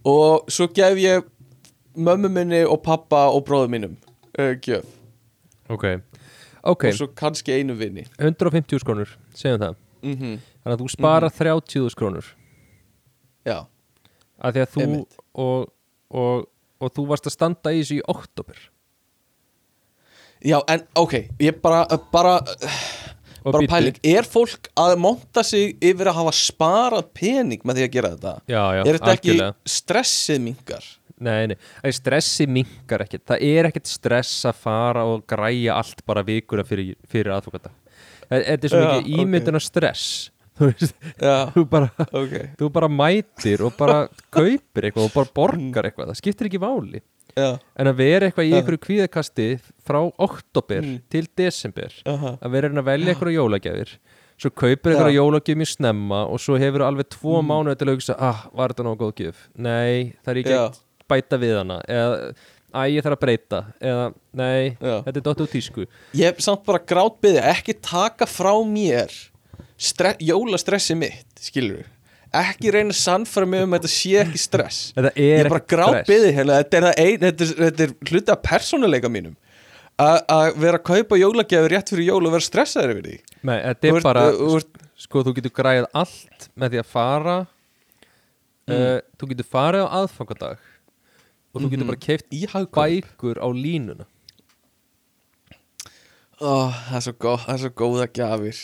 Og svo gef ég mömmu minni og pappa og bróðu mínum. Uh, gjöf. Ok, ok, og svo kannski einu vinni 150 skrónur, segjum það. Mm Þannig að þú sparar 30 skrónur Já, að því að þú og, og, og þú varst að standa í þessu í oktober já en ok ég bara, bara, bara pæling. Er fólk að monta sig yfir að hafa sparað pening með því að gera þetta? Já, já, er þetta ekki algjörlega. stressið mingar Nei, nei, Æ, stressi minkar ekkert. Það er ekkert stress að fara og græja allt bara vikuna fyrir, fyrir aðfokata Þetta er svo mikið ímyndunar stress. Þú veist, já, þú bara ok. þú bara mætir og bara kaupir eitthvað og bara borgar eitthvað. Það skiptir ekki máli. Já, en að vera eitthvað í einhverju kvíðakasti frá oktober Mm. til desember aha. að vera að velja eitthvað jólagjafir svo kaupir eitthvað Já. jólagjaf mjög snemma og svo hefur alveg tvo Mm. mánuði til að hugsa ah, var þetta nóg góð gjöf? Nei, það er ekki Já. Að bæta við hana eða, æ, ég þarf að breyta eða, nei, Já. þetta er dottu tísku. Ég hef samt bara grátbyði ekki taka frá mér stre jólastressi mitt, skilur ekki reyna að sannfæra mig um að þetta sé ekki stress. Þetta Ég er er bara ekkert grátbyði hérna, þetta er, þetta, er, þetta er hluti af persónuleika mínum. Að vera að kaupa jólagjafir rétt fyrir jól og vera stressaður yfir því. Nei, þetta er bara þú ert- sko, þú getur græðið allt með því að fara Mm. uh, þú getur farið á aðfangadag og þú getur Mhm. bara keift í hagkaup. bækur á línuna. Ó, það er svo góð, það er svo góða gjafir.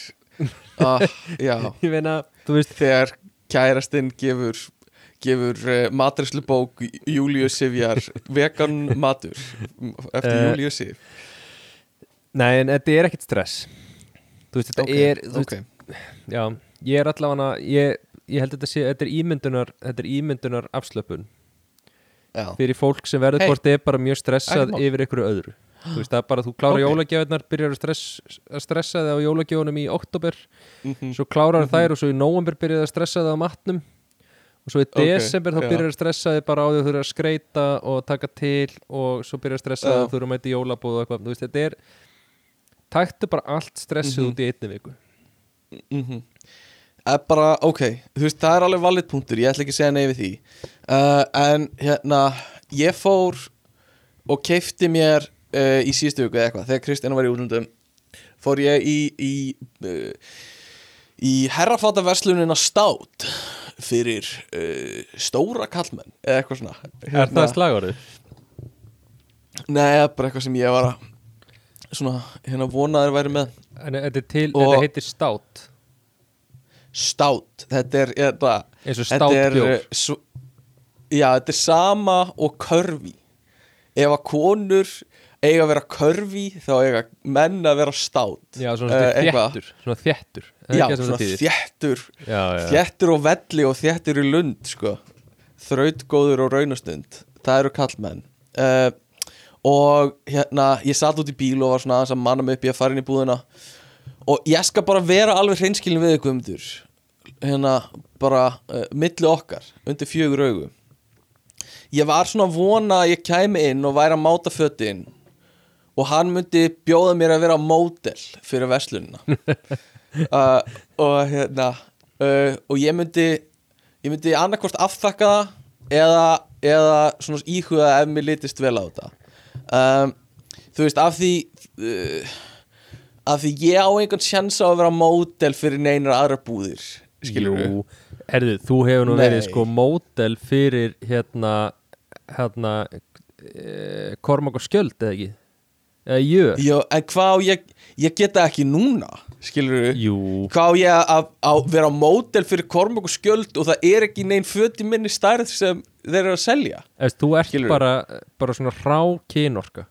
Ah, Já, ég meina, þú veist þegar kærastinn gefur gefur uh, matræslu bók Júliu Sifjar vegan matur. Eftir Eh, Júliu Sif? Nei, en þetta er ekkert stress. Þú veist, þetta Ok, er þú ok. veist, já, ég er allavega ég, ég held að þetta sé, þetta er ímyndunar þetta er ímyndunar afslöpun Já, fyrir fólk sem verður Hey. hvort er bara mjög stressað yfir einhverju öðru þú veist, það er bara að þú klára Ok. okay. jólagjöfurnar byrjar að, stress, að stressa þig á jólagjöfunum í oktober mhm, svo klárar þær og svo í nóvember byrjar það að stressa það á matnum og svo í desember þá já. byrjar það að stressa þið bara á því að þú eru að skreita og taka til og svo byrjar að stressa þið að þú eru að mæta í jólabúð og eitthvað, þú veist, þetta er taktu bara allt stressið Mhm. út í einni viku mhm. Er bara, ok, þú veist, það er alveg valið punktur, ég ætla ekki að segja nei við því uh, En hérna, ég fór og keifti mér uh, í síðustu viku eða eitthvað Þegar Kristján var í útlundum Fór ég í í, uh, í herrafataverslunina stát Fyrir uh, stóra kallmenn Eða eitthvað svona Hérna. Er það slagorðið? Nei, bara eitthvað sem ég var að Svona, hérna vonaður væri með En þetta er til, Og- þetta heitir stát stát þetta er, þetta, og þetta er uh, svo, já, þetta er sama og körfi. Ef að konur eiga að vera körfi þá eiga menn að vera stát Já, svona Eh, uh, eitthvað. þéttur Svona það já, svona þéttur. Já, þéttur og velli og þéttur í lund sko. þrautgóður og raunastund. Það eru kallmenn uh, og hérna ég satt út í bíl og var svona aðeins að manna mig upp í að fara inn í búðina. og ég skal bara vera alveg hreinskilin við ykkur umdur hérna bara uh, milli okkar undir fjögur augu. Ég var svona að vona að ég kæmi inn og væri að máta fötin og hann myndi bjóða mér að vera módel fyrir verslunina. Uh, og hérna uh, og ég myndi ég myndi annarkvort afþakka það eða, eða svona íhuga ef mér litist vel á þetta. Um, þú veist af því af því ég á einhvern sjans á að vera módel fyrir neinar aðra búðir. Skilur Jú, erðu, þú hefur nú Nei. verið sko módel fyrir hérna hérna e, Kormak og Skjöld eða ekki? Eða Jör Já, en hvað á ég ég geta ekki núna skilur Jú, hvað á ég að, að vera módel fyrir kormok og skjöld og það er ekki neinn föt í minni stærð sem þeir eru að selja? Eðst, þú ert Skilurðu? bara, bara svona rá kynorka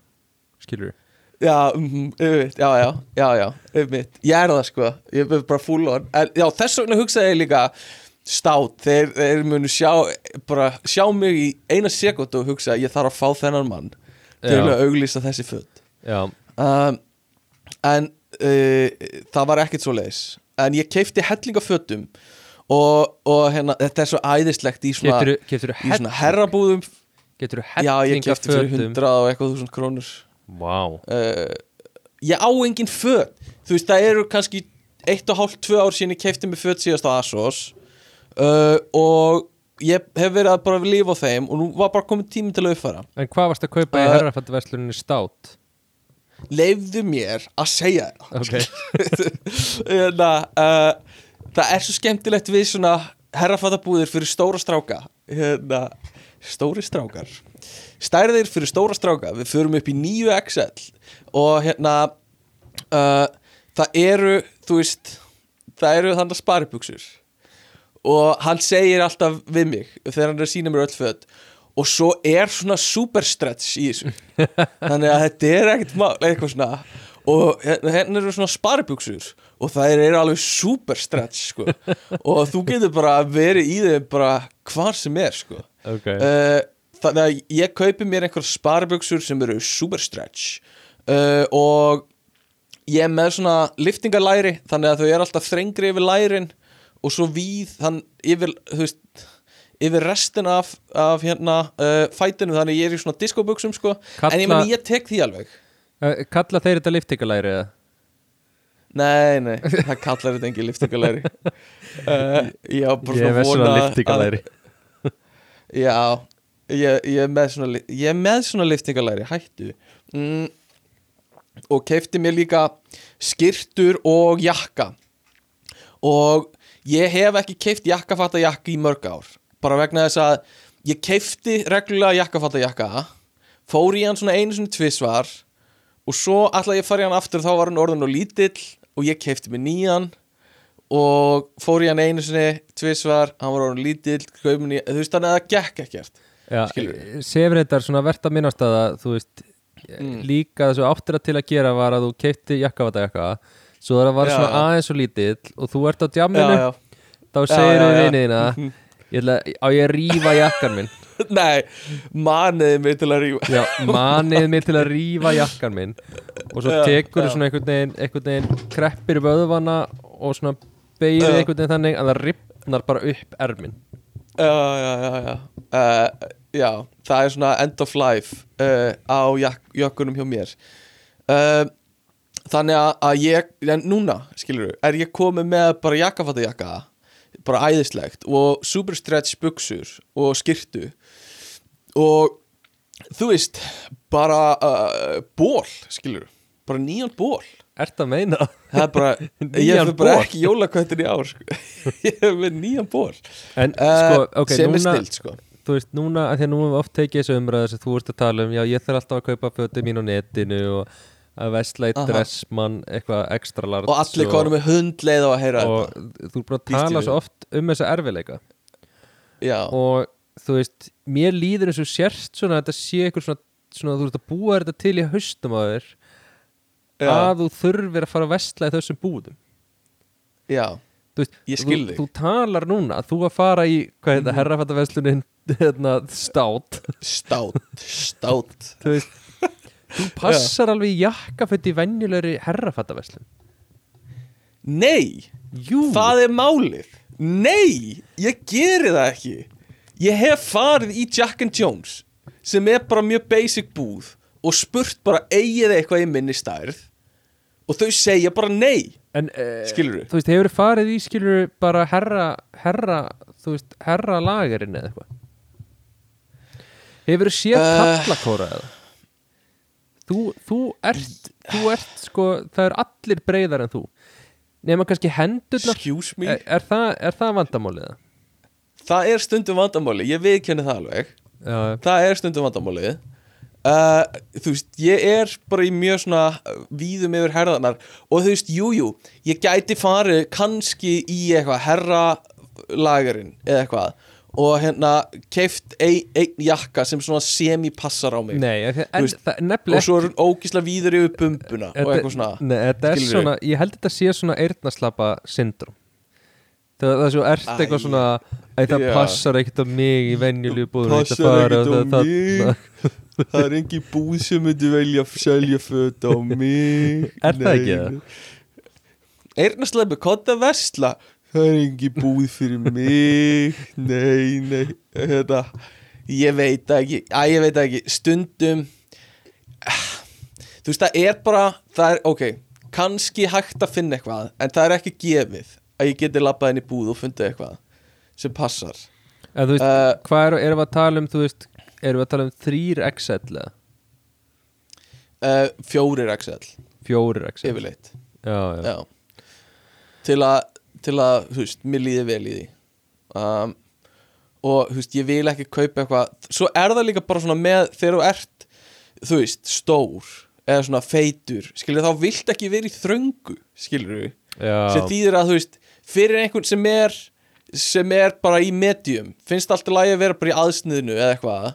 skilur Já, um, auðvitað, já, já, já, já, auðvitað, ég er það sko, ég er bara full on, en já, þess vegna hugsaði ég líka stát, þeir, þeir munu sjá, bara sjá mig í eina sekund og hugsa, ég þarf að fá þennan mann til að auglýsa þessi. Já, Um, en uh, það var ekkert svo leiðis, en ég keipti hellinga fötum og, og hérna, þetta er svo æðislegt í svona, getur getur í svona herrabúðum, getur já, ég hellinga keipti fyrir hundrað og eitthvað þúsund krónur. Vá, uh, ég á engin föt. Þú veist það eru kannski eitt og hálft, tvö ár síðan ég kefti mig föt síðast á Asos. Uh, og ég hef verið að bara lifa á þeim og nú var bara komið tími til að uppfæra. En hvað varst að kaupa í Uh, herrafættuversluninni stát? leifðu mér að segja það. Ok, hérna, uh, það er svo skemmtilegt við svona herrafattabúðir fyrir stóra stráka. Hérna, stóri strákar stærðir fyrir stóra stráka. Við förum upp í 9XL og hérna uh, það eru þú veist það eru þannig sparibuxur. Og hann segir alltaf við mig þegar hann er að sína mér öll föt og svo er svona super stretch í þessu. Þannig að þetta er ekkert mál eitthvað svona. Og hérna hérna eru svona sparibuxur og það eru alveg super stretch sko. og þú getur bara verið í þeim bara hvar sem er sko. ok. Uh, þannig að ég kaupi mér einhver sparibuxur sem eru super stretch uh, og ég er með svona liftingalæri þannig að þau eru alltaf þrengri yfir lærin og svo víð þann yfir, veist yfir restin af, af hérna uh, fætinu þannig að ég er í svona diskobuxum sko. En ég meni ég tek því alveg. Uh, Kalla þeir þetta liftingalæri eða? nei, nei, það kallar þetta engin liftingalæri uh, ég bara Ég er svona svona vona liftingalæri að, já, ég, ég er með svona ég er með svona liftingalæri, hættu. Mm, og keipti mér líka skirtur og jakka. Og ég hef ekki keift jakkafatta jakka í mörg ár. Bara vegna þess að ég keifti reglulega jakkafatta jakka fór í hann svona einu svona tvisvar og svo ætla ég í hann aftur þá var hann orðin og lítill og ég keifti mér nýjan og fór í hann einu sinni tvisvar, hann var orðin lítill kaupin í, þú veist þannig að það gekk ekkert? Sefur þetta svona verðt að minnast að það, þú veist Mm. líka þessu áttir að til að gera var að þú keipti jakkavata jakka svo það var Já, svona já. aðeins og lítill og þú ert á djamminu þá segir já. vinniðina á ég að rífa jakkan minn? Nei, maniði mig til að rífa. Já, manið mig til að rífa jakkan minn. Og svo tekur þú svona einhvern veginn, kreppir vöðvana og svona beigir einhvern veginn þannig að það ripnar bara upp ermin Já, já, já, já. Það er svona end of life uh, á jökkunum hjá mér. Uh, Þannig að, að ég, en núna, skilur er ég komið með bara jakkafattajakka bara æðislegt og super stretch buksur og skirtu og þú veist bara uh, ból, skilur bara nýjan ból Ert að meina? það? Er bara, ég hef bara ekki jólaköttin í ár sko. ég hef með nýjan ból En uh, sko, ok, er núna snilt sko. Þú veist, núna, að því að nú hefum við oft tekið þessu umræðu sem þú ert að tala um, já, ég þarf alltaf að kaupa fötum mín á netinu og að vesla í dressmann eitthvað ekstra large og allir konum með hundleið á að heyra og þetta. þú er búin að tala svo oft um þessa erfileika já, og þú veist, mér líður eins og sérst svona að þetta sé eitthvað svona, svona þú veist að búa þetta til í haustum á þér já, að þú þurfir að fara að vesla í þessum búðum. Já, þú veist, Ég skil þú, þig. þú talar núna að þú að fara í, hvað heit það, Mhm. herrafattaverslunin hérna, stát stát stát þú veist, þú passar alveg í jakkaföt í venjulegri herrafattaverslun. Nei, Jú, það er málið. Nei, ég geri það ekki. Ég hef farið í Jack and Jones sem er bara mjög basic búð og spurt bara eigið eitthvað í minni stærð og þau segja bara nei. En, uh, skilurðu? þú veist, hefur farið í skilur bara herra, herra þú veist, herra lagerinn eða eitthvað? Hefur séð Eh. kallakóra eða? Þú, þú ert þú ert sko, það er allir breyðar en þú. Nema kannski me? Er, er, það, er það vandamálið eða? það er stundum vandamáli, ég viðkenni það alveg. Já, það er stundum vandamálið uh, þú veist, ég er bara í mjög svona uh, víðum yfir herðarnar og þú veist, jújú jú, ég gæti farið kannski í eitthvað herralagerinn eða eitthvað og hérna keift ein, einn jakka sem svona semi-passar á mig Nei, en, en er og svo er ógisla víður yfir bumbuna og eitthvað svona Skilurðu? svona, ég held þetta sé svona eyrnaslappa syndrom Það, það er svo ert eitthvað svona Æ, það Já. passar ekkert á mig í venjulegu búður Passar ekkert á mig. Það er engi búð sem myndi velja að selja föt á mig Er það ekki það? Eirnarsleipi, hvað er versla? Það er engi búð fyrir mig Nei, nei Þetta Ég veit ekki Æ, ég veit ekki Stundum Þú veist, það er bara Það er, ok Kanski hægt að finna eitthvað En það er ekki gefið Að ég geti labbað inn í búð og fundið eitthvað Sem passar En þú veist, uh, hvað er, erum við að tala um, þú veist Erum við að tala um þrýr XL uh, Fjórir XL fjórir XL Yfirleitt. Já, já, Já. Til að Til að, þú veist, mér líði vel í því. Um, Og, þú veist, ég vil ekki kaupa eitthvað. Svo er það líka bara svona með Þegar þú ert, þú veist, stór Eða svona feitur Skilur þá vilt ekki vera í þröngu Skilur Sem já. þýðir að, þú veist Fyrir einhvern sem er Sem er bara í medium Finnst alltaf lægi að vera bara í aðsniðinu Eða eitthvað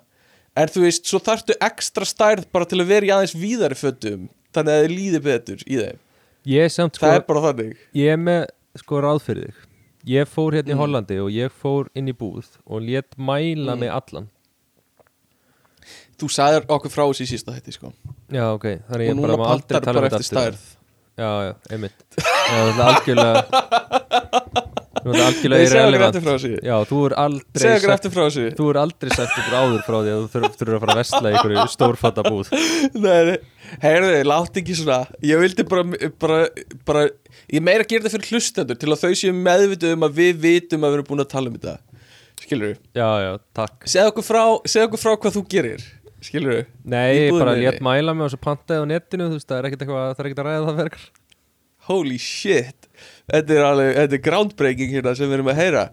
En þú veist, svo þarftu ekstra stærð Bara til að vera í aðeins víðari fötum Þannig að þið líði betur í þeim Ég er samt sko Það er bara þannig Ég er með sko ráð fyrir þig Ég fór hérna í Mm. Hollandi og ég fór inn í búð og lét mæla Mm. mig allan Þú sagðir okkur frá þessi í sísta þetta sko. Já, ok, þannig Og ég núna bara má aldrei tala um bara þetta eftir aftur. stærð Já, já, einmitt Já, er algjörlega Þú er Nei, algjörlega irrelevant. Já, þú er aldrei sagt, Þú er aldrei sagt ykkur áður frá því að þú þurf- þurfur að fara að vesla í ykkur stórfatta búð Nei, nei, heyrðu, látt ekki svona. Ég vildi bara, bara, bara Ég meira gera þetta fyrir hlustendur Til að þau séu meðvituð um að við vitum að við erum búin að tala um þetta. Skilur Já, já, takk. Segðu okkur frá, segðu okkur frá hvað þú gerir. Skilur Nei, Í ég bara búðinni? lét mæla mig og svo pantaði á netinu Þú veist, það er ekkert eitthvað, það er ekkert að ræða það verkar Holy shit Þetta er alveg, þetta er groundbreaking hérna sem við erum að heyra.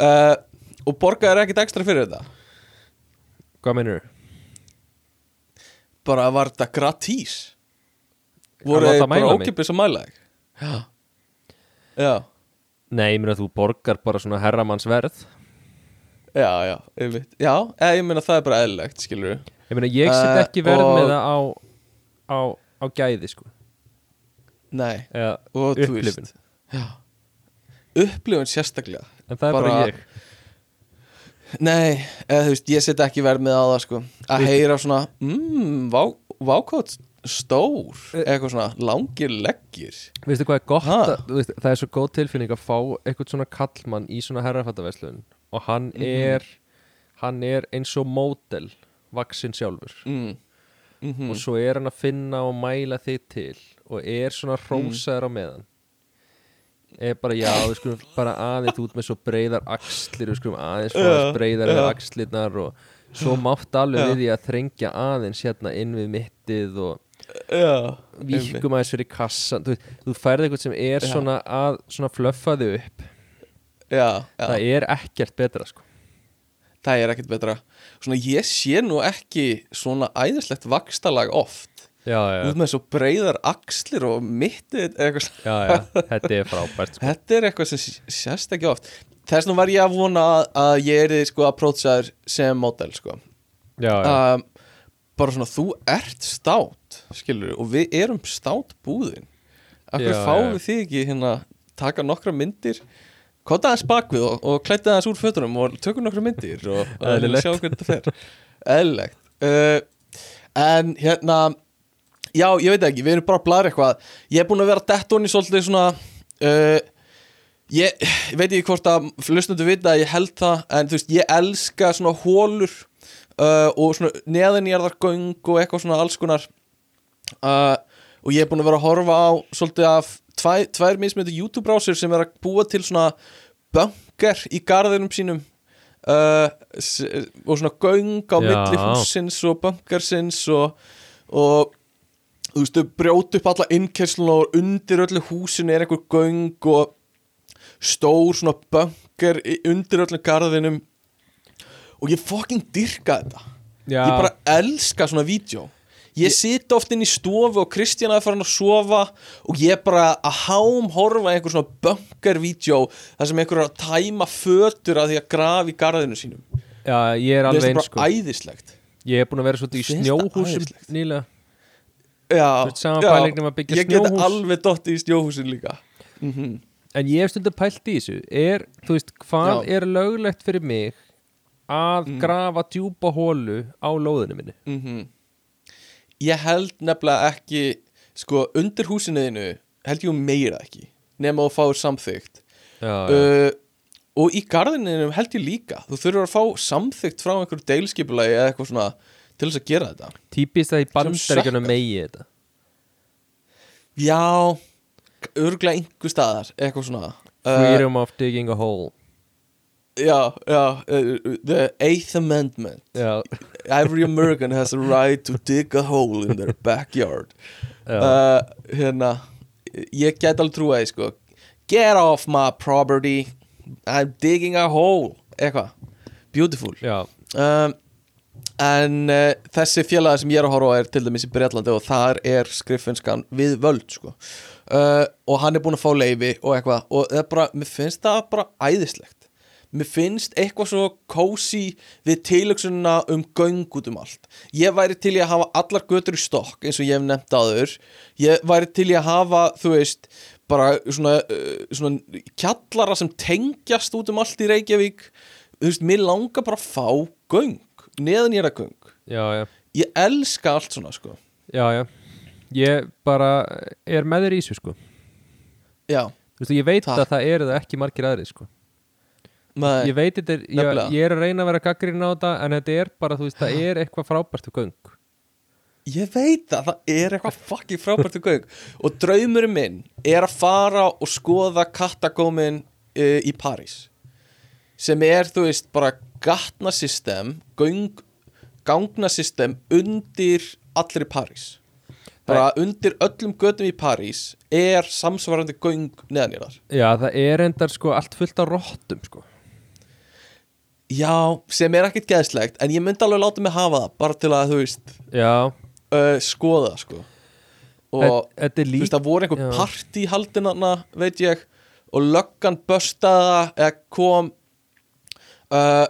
Uh, Og borgaður ekkert ekstra fyrir þetta? Hvað meinur Bara var þetta gratís Voru þið bara ókipis að mæla þig? Já. Já, Nei, ég meina þú borgar bara svona herramannsverð. Já, já, einmitt. Já, eða ég meina það er bara eðlilegt, skilur við Ég meina, ég set Eh, ekki verð og- með það á, á, á gæði, sko. Nei, Eða og þú upplifun sérstaklega. En það er bara, Bara- ég. Nei, eða þú veist, ég set ekki verð með á það sko. Að heyra svona Mmm, vá, vákvátt stór. Eitthvað svona, langir leggir. Veistu hvað er gott? Að, veist, Það er svo góð tilfinning að fá eitthvað svona kallmann í svona herrafattaverslun. Og hann Mhm. er Hann er eins og mótel Vaksin sjálfur. Mm. Mm Og svo er hann að finna og mæla þig til Og er svona hrósaður á meðan Er bara, já, við skulum bara aðeins út með svo breyðar axlir Við skulum aðeins fá aðeins breyðar já. axlirnar Og svo mátt alveg við því að þrengja aðeins hérna inn við mittið Og Já, víkum aðeins fyrir kassan. Þú, þú færði eitthvað sem er Já. svona að svona flöffa þig upp. Já, það er ekkert betra sko. Það er ekkert betra. Svona, ég sé nú ekki svona æðislegt vakstalag oft út með svo breiðar axlir og mittið eitthvað svona. já, já, þetta er frábært sko. Þetta er eitthvað sem s- sést ekki oft. Þess vegna var ég að vona að, ég er sko að prótsaður sem model sko. Um, Bara svona, þú ert stát skilur, og við erum stát búðin. Akkur við þig ekki hérna taka nokkra myndir Kota aðeins bakvið og, og klæta aðeins úr fötunum og tökum nokkra myndir og, og sjá hvernig þetta fer. Eðlilegt. Uh, En hérna Já, ég veit ekki, við erum bara að blara eitthvað Ég er búin að vera dett onni svolítið svona uh, ég, veit ekki hvort að Lustundu vita að ég held það En þú veist, ég elska svona hólur uh, Og svona neðanjarðargöng Og eitthvað svona alls konar uh, Og ég er búin að vera að horfa á Svolítið af tvæ, tvær mismyndu YouTube-brásir Sem er að búa til svona Bunker í garðinum sínum uh, Og svona göng á Já. milli húsins Og bunkersins Og, og þú veist, þau brjótu upp alla innkesslun og undir öllu húsinu er einhver göng og stór svona í- undir öllu garðinum. Og ég fucking dyrka þetta. Já, ég bara elska svona vídeo. Ég sit oft inn í stofu og Kristjana er farin að sofa og ég bara að hám horfa einhver svona bunker-vídeó þar sem einhver er að tæma fötur að því að grafa í garðinu sínum. Já, ég er alveg finnst eins það sko bara æðislegt. Ég er búin að vera svolítið í snjóhúsum nýlega ég get snjóhús. alveg dottið í snjóhúsin líka. Mm en ég hef stundum pælt í þessu. Er, þú veist, hvað Já. er löglegt fyrir mig að Mm. grafa djúpa hólu á lóðinu minni? -hmm. Ég held nefnilega ekki sko undir húsinuðinu held ég meira ekki nema að fáir samþygt já, uh, og í garðininu held ég líka. Þú þurfur að fá samþygt frá einhverju deilskipulagi eða eitthvað svona til þess að gera þetta. Típist að í bandaríkjunum sökkar. megi þetta. Já, örglega einhver staðar eitthvað svona. Uh, freedom of digging a hole. Já, já, uh, the eighth amendment. Já, Every American has a right to dig a hole in their backyard. Uh, hérna ég get alveg trúa því sko. Get off my property. I'm digging a hole. Eitthvað, beautiful. Já, um, en uh, þessi félaga sem ég er að horfa á er til dæmis í Breitlandi og þar er skriffinskan við völd sko. Uh, og hann er búinn að fá leifi og eitthvað og bara, mér finnst það bara æðislegt. Mér finnst eitthvað svo kósi við tilöksunna um göng út um allt. Ég væri til í að hafa allar götur í stokk eins og ég hef nefnt áður. Ég væri til í að hafa, þú veist bara svona, uh, svona kjallara sem tengjast út um allt í Reykjavík. Þú veist, mér langar bara að fá göng, neðan ég er að göng já, já, ég elska allt svona sko. Já, já. Ég bara er með þér í þessu sko. Já, veist, ég veit Takk. að það eru það ekki margir aðrið sko. með, ég veit þetta er, ég, Nefnilega. ég er að reyna að vera gaggrinn á þetta en þetta er bara, þú veist, það er eitthvað frábært og göng. Ég veit að það er eitthvað fucking frábært um göng. Og draumurinn minn er að fara og skoða kattagómin uh, í París. Sem er, þú veist, bara gatnasystem göng, gangnasystem undir allir í París bara undir öllum götum í París er samsvarandi göng neðan í þar já, það er endar sko allt fullt af rottum sko. Já, sem er ekkert geðslegt En ég myndi alveg láta mig hafa það Bara til að, þú veist, uh, skoða sko. Og er þú veist, það voru einhver já. partí haldinana Veit ég Og löggan böstaða Eða kom uh,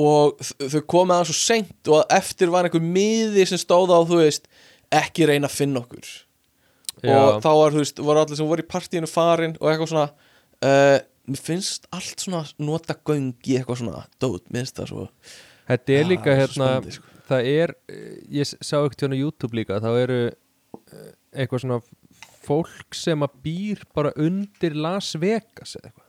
Og þau komið að svo seint Og eftir var einhver miði sem stóð á Þú veist, ekki reyna að finna okkur. Já, Og þá var, þú veist, voru allir sem voru í partíinu farin Og eitthvað svona uh, Mér finnst allt svona nota göng í eitthvað svona dót, mér finnst það svo þetta er líka svo hérna spennandi, sko. það er, eh, ég sá ekkert hérna YouTube líka, þá eru eh, eitthvað svona fólk sem að býr bara undir Las Vegas eða eitthvað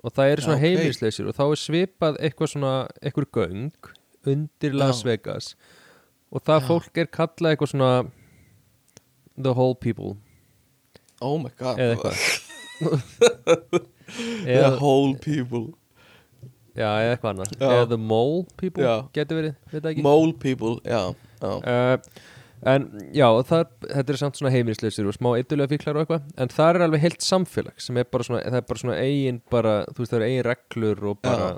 og það eru svona Já, ok. heimilisleysir og þá er svipað eitthvað svona eitthvað göng undir Las Já. Vegas og það fólk er kallað eitthvað svona the whole people Oh my god eða eitthvað The whole people já, eða eitthvað annað Já. eða the mole people Já. getur verið, veit það ekki Mole people, já, já. uh, en já, það, þetta er samt svona heimilislausir og smá eittulega fíklar og eitthvað. En það er alveg heilt samfélag sem er bara svona, það er bara svona eigin bara, þú veist það eru eigin reglur og bara,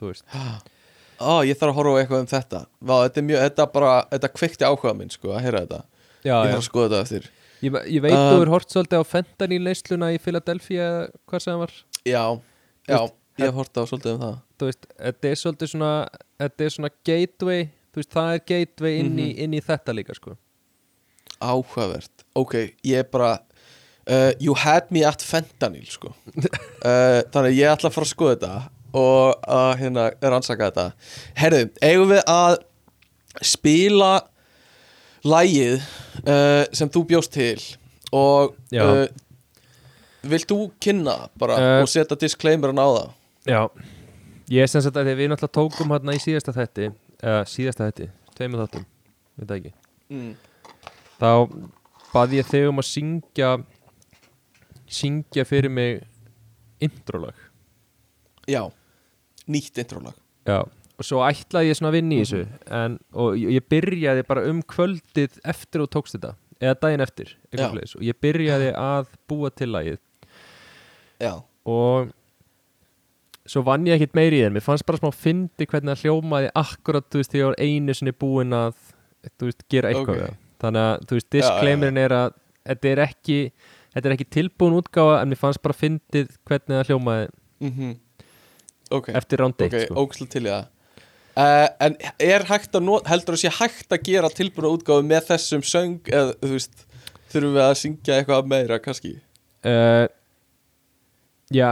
þú veist. Ó, ég þarf að horfa á eitthvað um þetta. Vá, þetta er mjög, þetta bara, þetta kveikti áhuga minn, sko, að heyra þetta. Já, Ég já. þarf að skoða þetta eftir. Ég, ég veit Um, þú er hort svolítið á fentanyl neysluna í Philadelphia eða hvað sem það var. Já, já, ég hef hort á svolítið um það. þú veist, þetta er svolítið svona þetta er svona gateway veist, það er gateway inn, í, Mhm. inn í þetta líka sko. Áhugavert Ok, ég er bara uh, You had me at fentanyl sko. uh, Þannig ég ætla að fara að skoða þetta og að hérna rannsaka þetta Herðu, eigum við að spila lægið uh, sem þú bjóst til og uh, vilt þú kynna bara Uh, og setja disclaimerin á það Já Ég er sem sagt að því að við náttúrulega tókum hérna í síðasta þætti eða síðasta þætti, tveimur þáttum veit ekki. Mm. þá bað ég þig um að syngja syngja fyrir mig introlag. Já, nýtt introlag. Já og svo ætlaði ég svona að vinna í þessu en, og ég byrjaði bara um kvöldið eftir og tókst þetta eða daginn eftir eitthvað og ég byrjaði að búa til lagið. Já, og svo vann ég ekkit meiri í þeim mér fannst bara smá fyndi hvernig það hljómaði akkurat, þú veist, þegar ég var einu sinni búin að, þú veist, gera eitthvað Ok. við það. þannig að, þú veist, disclaimerin er að þetta er ekki, þetta er ekki tilbúin útgáfa en mér fannst bara fyndið hvernig það hljómaði mhm Ok, eftir round ok, 1 sko. til í það uh, En er hægt að not, heldur að sé hægt að gera tilbúna útgáfu með þessum söng eða þú veist, þurfum við að syngja eitthvað meira kannski uh, Já,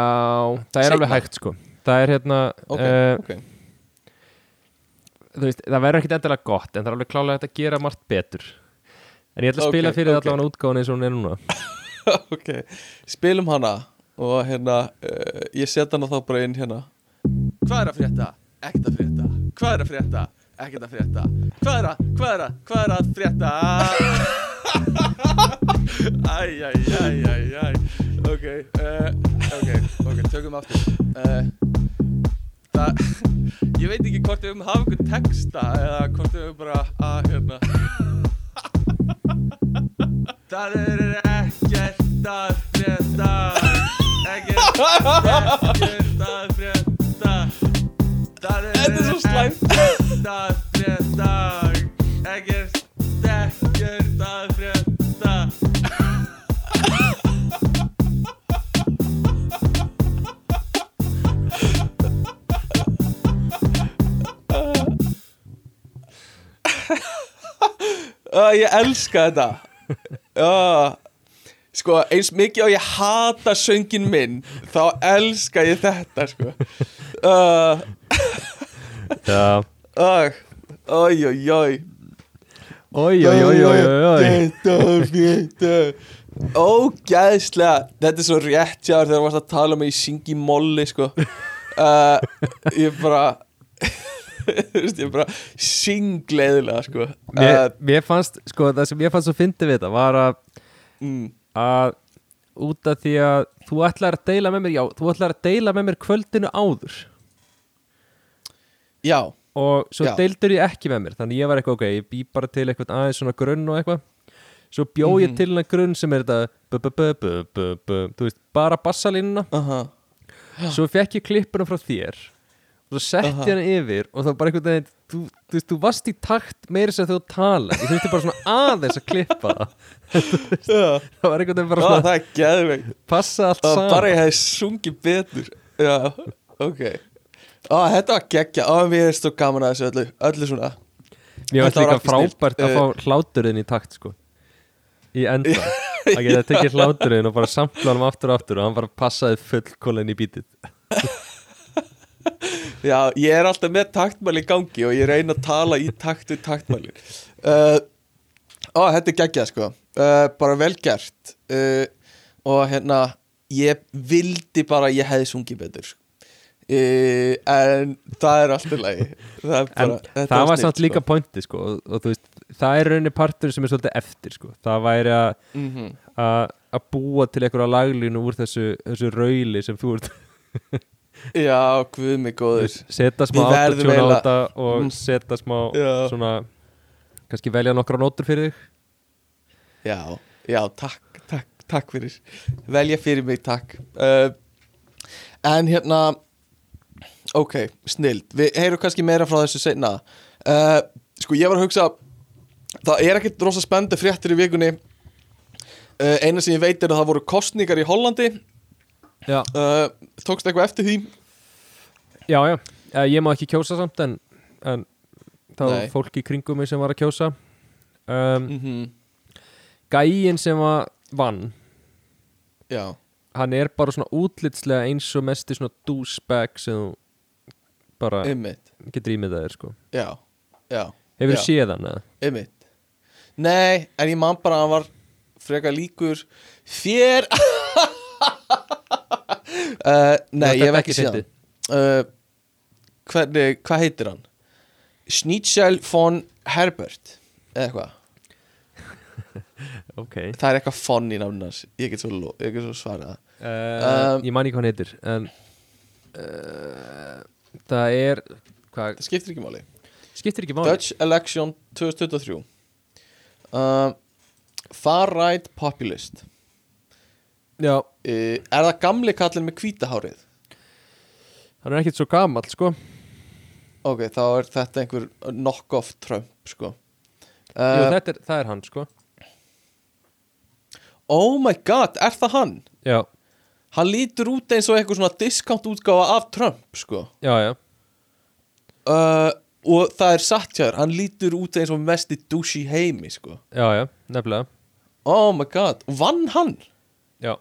það er Seinna. alveg hægt sko það er hérna Ok, uh, ok þú veist, það verður ekkit endilega gott en það er alveg klálega að gera margt betur en ég ætla að Ok, spila fyrir ok. okay. allavega útgáfan eins og hún er núna Ok, spilum hana og hérna, uh, ég set hana þá bara inn hérna Hvað er að frétta? Ekkert að frétta Hvað er að frétta? Ekkert að frétta. Hvað er að, hvað er að, hvað er að frétta? Æj, æj, æj, æj, æj. Ok, uh, ok, ok, tökum aftur. Uh, Það, ég veit ekki hvort við höfum hafa einhvern texta eða hvort við höfum bara að, hérna. Það er ekkert að frétta Ekkert, ekkert að frétta. Það er Þetta er svo slæmt. Að frétta Ekkert, ekkert að frétta uh, Ég elska þetta. Uh, Sko, eins mikið og ég hata söngin minn Þá elska ég þetta, sko. Uh, Já uh, Oj, oj, oj oi, oi. Þetta er þetta Ógæðslega Þetta er svo rétt hjá þér þegar þú varst að tala með í syngi molli sko. Uh, Ég bara Ég bara syngleðilega sko. Mér, uh, mér fannst, sko, það sem ég fannst svo fyndi við þetta var að, mm, að út af því að þú ætlar að deila með mér, já, þú ætlar að deila með mér kvöldinu áður. Já, og svo deildur ég ekki með mér þannig ég var eitthvað, ok, ég bý bara til eitthvað aðeins svona grunn og eitthvað. Svo bjó ég Mhm. til hennar grunn sem er þetta bara bassalínuna. Svo fekk ég klippuna frá þér og svo setti Aha. ég hana yfir og var bara einhvern veginn þú, þú veist, þú varst í takt meira sem þú tala ég þurfti bara svona aðeins að klippa það. Það var einhvern veginn bara svona það er saman bara ég hefði sungið betur. Já, ok Ó, þetta var geggja, ó, mér er stóð gaman að þessu öllu Öllu svona. Mér var líka frábært að Eh. fá hláturinn í takt sko. Í enda. Að geta tekið hláturinn og bara sampla hann aftur og aftur og hann bara passaði fullkólan í bítið. Já, ég er alltaf með taktmæli í gangi og ég reyna að tala í takt við taktmæli. Uh, Ó, þetta er geggjað sko. Uh, Bara vel gert. Uh, Og hérna, ég vildi bara að ég hefði sungið betur uh, En það er alltaf lagi. Það, bara, það var samt líka pointi sko og, og veist, það er rauninni partur sem er svolítið eftir sko, það væri að sko. Að að búa til einhverja laglínu úr þessu, þessu rauli sem þú ert Já, guð mig góður. Setja smá autotune á þetta og Mm. setja smá Já. svona kannski velja nokkra nótur fyrir þig. Já, já, takk, takk, takk fyrir. Velja fyrir mig, takk. Uh, En hérna Ok, snild. Við heyrum kannski meira frá þessu seinna. Uh, Sko, ég var að hugsa það er ekkert rosa spendi fréttir í vikunni. Uh, eina sem ég veit er að það voru kostningar í Hollandi. Já, uh, tókst eitthvað eftir því? Já, já. Eh, Ég má ekki kjósa samt en, en það var fólk í kringum mig sem var að kjósa. Um, mm Gæin sem var vann já, Hann er bara svona útlitslega eins og mesti svona douchebag sem þú bara ymmit getur ímyndað þér sko. Já, já, Hefur Já. þú séð hann eða? ymmit nei, en ég man bara að hann var frekar líkur þér. Uh, nei, ég hef ekki séð hann. Uh, hvernig, hvað heitir hann? Schnitzel von Herbert eða eitthvað. Ok. Það er eitthvað fonn í námnars ég get svo, lo- ég get svo svarað. Uh, Um, Ég man ekki hvað hann heitir En uh, Það er Hvað, það skiptir ekki máli. Skiptir ekki máli. Dutch Election 2023 uh, Far Right Populist. Já, uh, er það gamli kallin með hvítahárið hann er ekkit svo gamall sko. Ok, þá er þetta einhver knock-off Trump sko. Jú, uh, þetta er, það er hann sko. Oh my god, er það hann? Já, hann lítur út eins og eitthvað svona discount útgáfa af Trump sko. Já, já. Uh, og það er satt hjá þér hann lítur út eins og mest í douche í heimi sko. Já, já, nefnilega. Oh my god, og vann hann? Já,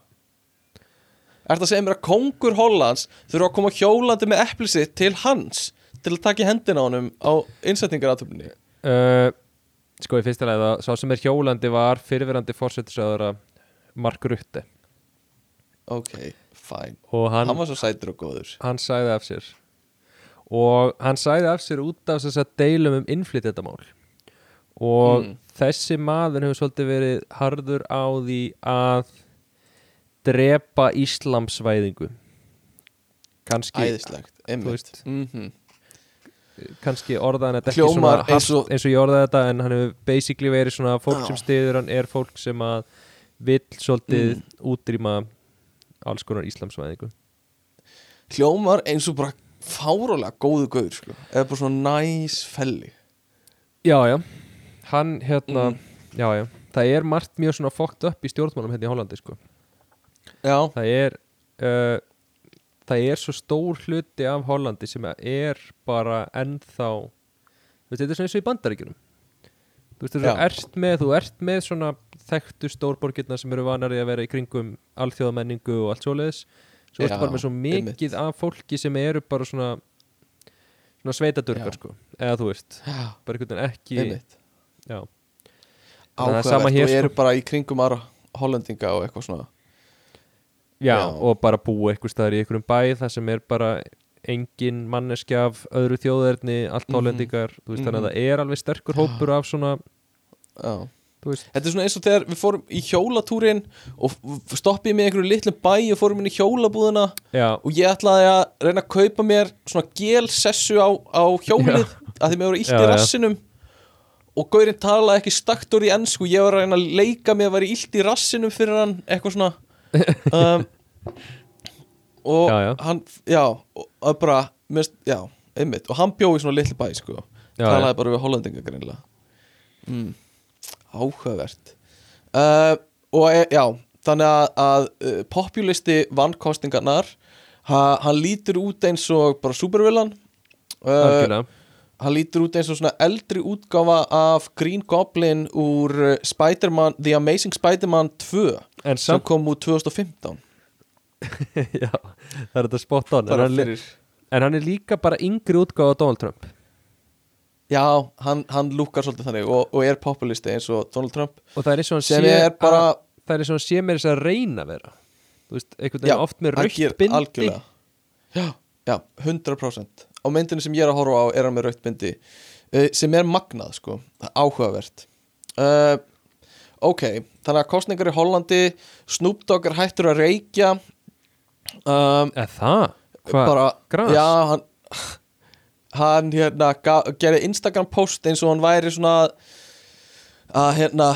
Er það að segja mér að kongur Hollands þurfa að koma hjólandi með epli sitt til hans til að taka í hendina á honum á innsetningaratöfninni? uh, sko í fyrsta leið að sá sem er hjólandi var fyrirverandi fórsetisöðara Mark Rutte Ok, fæn. hann, Hann var svo sætur og góður. hann sagði af sér og hann sagði af sér út af þess að deilum um innflytjandamál og Mm. þessi maður hefur svolítið verið harður á því að drepa íslamsvæðingu kannski, Æðislegt, einmitt. Mm kannski orðaðan þetta ekki svona eins og- eins og ég orðaði þetta en hann hefur basically verið svona fólk Já. sem stiður hann er fólk sem að vill svolítið Mm. útrýma alls konar íslamsvæðingu Hljómar eins og bara fárólega góðu gaur, sko. Eða bara svona næs felli. Já, já, hann hérna Mm. Já, já, það er margt mjög svona fókt upp í stjórnmálum hérna í Hollandi sko. Já, það er uh, það er svo stór hluti af Hollandi sem er bara ennþá þú veist, þetta er svona eins og í bandaríkjunum þú veist, þú ert með þú ert með svona þekktu stórborgirna sem eru vanari að vera í kringum alþjóðamenningu og allt svoleiðis svo ertu bara með svo mikið einmitt. af fólki sem eru bara svona svona sveitadurgar Já. sko eða þú veist, já, bara einhvern veginn ekki hér, og eru sko. bara í kringum aðra hollendinga og eitthvað svona. Já, Já. og bara búa eitthvað staðar í einhverjum bæ það sem er bara engin manneskja af öðru þjóðerni, allt Mhm. hollendingar þú veist, þannig að Mhm. það er alveg sterkur hópur af svona, Já. veist Þetta er svona eins og þegar við fórum í hjólatúrin og stoppið með einhverju litlum bæ og fórum inn í hjólabúðina Já, og ég ætlaði að reyna að kaupa mér svona gelsessu á, á hjólið að því mér voru Já, í já. rassinum og gaurinn talaði ekki staktur í ennsku ég var að reyna að leika mér að vera illt í rassinum fyrir hann, eitthvað svona um, og Já, já. hann já, og bara, mest, já, einmitt. Og hann bjóði svona litlu bæ, sko. Talaði bara við hollendinga greinlega mm. áhugavert. Uh, og e, já þannig að, að uh, populisti vannkostingarnar ha, hann lítur út eins og bara supervillan uh, hann lítur út eins og svona eldri útgáfa af Green Goblin úr uh, Spider-Man, The Amazing Spider-Man 2 En sem kom úr 2015 já, það er þetta spot on. En hann, fyrir en hann er líka bara yngri útgáfa af Donald Trump. Já, hann, hann lúkar svolítið þannig og, og er populisti eins og Donald Trump og það er eins og hann sé er bara að, það er eins og hann sé mér þess að reyna að vera. Þú veist, einhvern veginn oft með hann rautt ger bindi. algjörlega. já, já, 100% á myndinu sem ég er að horfa á er hann með rautt bindi uh, sem er magnað sko, áhugavert. Uh, ok þannig að kostningar í Hollandi er hættur að reykja um, Eða það? Hvað? gras? já, hann hann hérna gerði Instagram post eins og hann væri svona að- hérna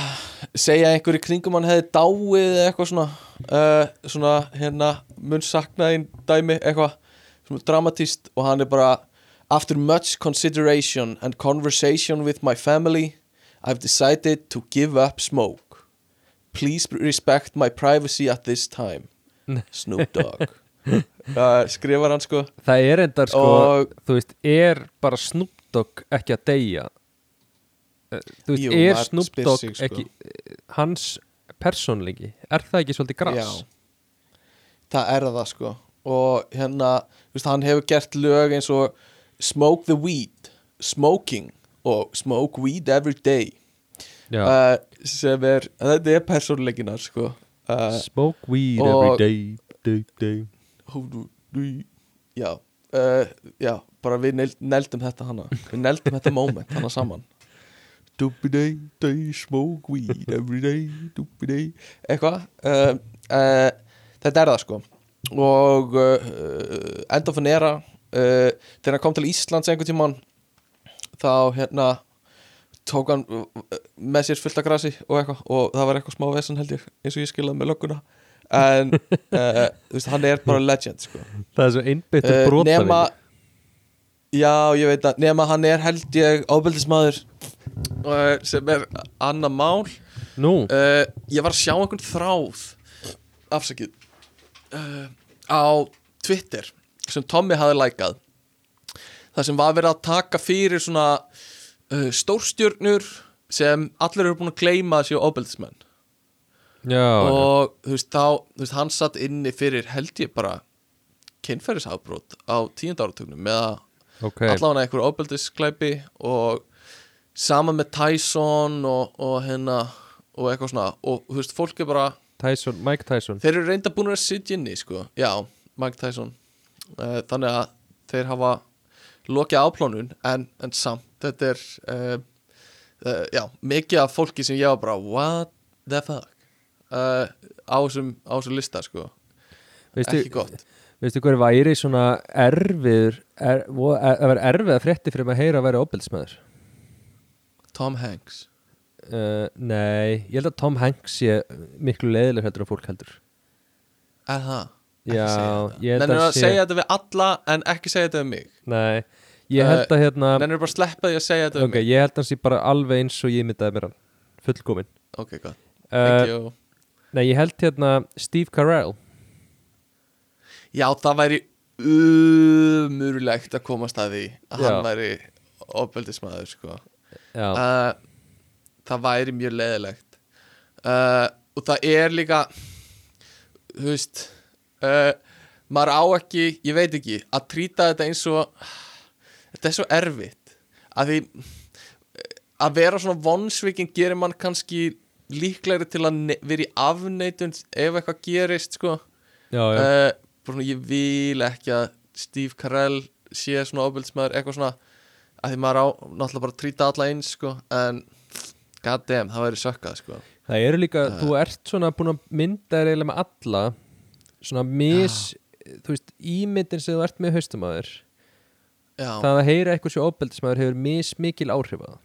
segja að einhver í kringum hann hefði dáið eða eitthvað svona uh, svona hérna mun saknaðin dæmi eitthvað svona dramatíst og hann er bara after much consideration and conversation with my family I've decided to give up smoke Please respect my privacy at this time Snoop Dogg. Uh, Skrifar hann sko. Það er endar sko, Og- þú veist, er bara Snoop Dogg ekki að deyja? Eh, Þú veist, Jú, er Snoop Dogg sko. ekki eh, hans persónleiki, er það ekki svolítið gras? Já. Það er það sko. Og hérna, þú veist, hann hefur gert lög eins og Smoke the weed Smoking og Smoke weed every day. Uh, sem er, þetta er persónleikinar sko uh, Smoke weed every day, day, day. já uh, já, bara við neld, neldum þetta hana. Við neldum þetta moment hana saman. Doobie-day, day, smoke weed every day, doobie-day eitthvað uh, uh, þetta er það sko. Og uh, enda fyrir nera uh, þegar hann kom til Íslands einhvern tímann þá hérna tók hann uh, með sér fullt af grasi og eitthvað og það var eitthvað smá vesen held ég eins og ég skilaði með lögguna. En uh, þú veist, hann er bara legend sko. Það er svo einbyttur uh, brota nema já, ég veit að nema hann er held ég ábeldismadur uh, sem er annað mál. Nú, ég var að sjá einhvern þráð afsakið á Twitter sem Tommy hafði lækað. Það sem var verið að taka fyrir svona stórstjörnur sem allir eru búin að gleyma þessi óbeldismenn já, og þú veist þá þú veist, hann satt inni fyrir held ég bara kynferðisafbrót á tíund áratögnum með að ok. allavega einhver óbeldisklæpi og sama með Tyson og, og hérna og eitthvað svona. Og þú veist fólk er bara Tyson, Mike Tyson. Þeir eru reynda búin að sitja inni sko. Já, Mike Tyson. Uh, þannig að þeir hafa lokið áplánun en, en samt þetta er uh, uh, já, mikið af fólki sem ég var bara what the fuck? Uh, á þessum á lista sko. Veistu, ekki gott. veistu hver væri svona erfiður er, er, það verður erfið að frétti fyrir að heyra að vera óbeldsmaður Tom Hanks. Nei, ég held að Tom Hanks sé miklu leiðileg heldur en fólk heldur. Er það? Ekki Já, segja þetta. Nennirðu að að segja þetta við alla en ekki segja þetta við mig. Nei, ég held að hérna Nennir bara að sleppa því að segja þetta við Ok, ég held að hann sé bara alveg eins og ég myndaði mér hann. Fullkomin mig Ok, gott. Thank uh, you. Nei, ég held hérna Steve Carell. Já, það væri umurlegt að komast að því að Já. hann væri ofbeldismæður sko. Já, uh, Það væri mjög leðilegt uh, og það er líka þú veist uh, maður á ekki, ég veit ekki að trýta þetta eins og þetta er svo erfitt. Að því að vera svona vonsvikin gerir mann kannski líklegri til að vera í afneitun ef eitthvað gerist sko. Já, já. Uh, svona, ég vil ekki að Steve Carell sé svona ofbeldsmaður eitthvað svona að því maður á náttúrulega bara trýta alla eins sko en god damn, það væri sökkað sko. Það eru líka, þú ert svona búin að mynda eiginlega með alla svona mis, þú veist, ímyndin sem þú ert með haustumæður já, það að heyra eitthvað sér óbeldismæður hefur mis mikil áhrif að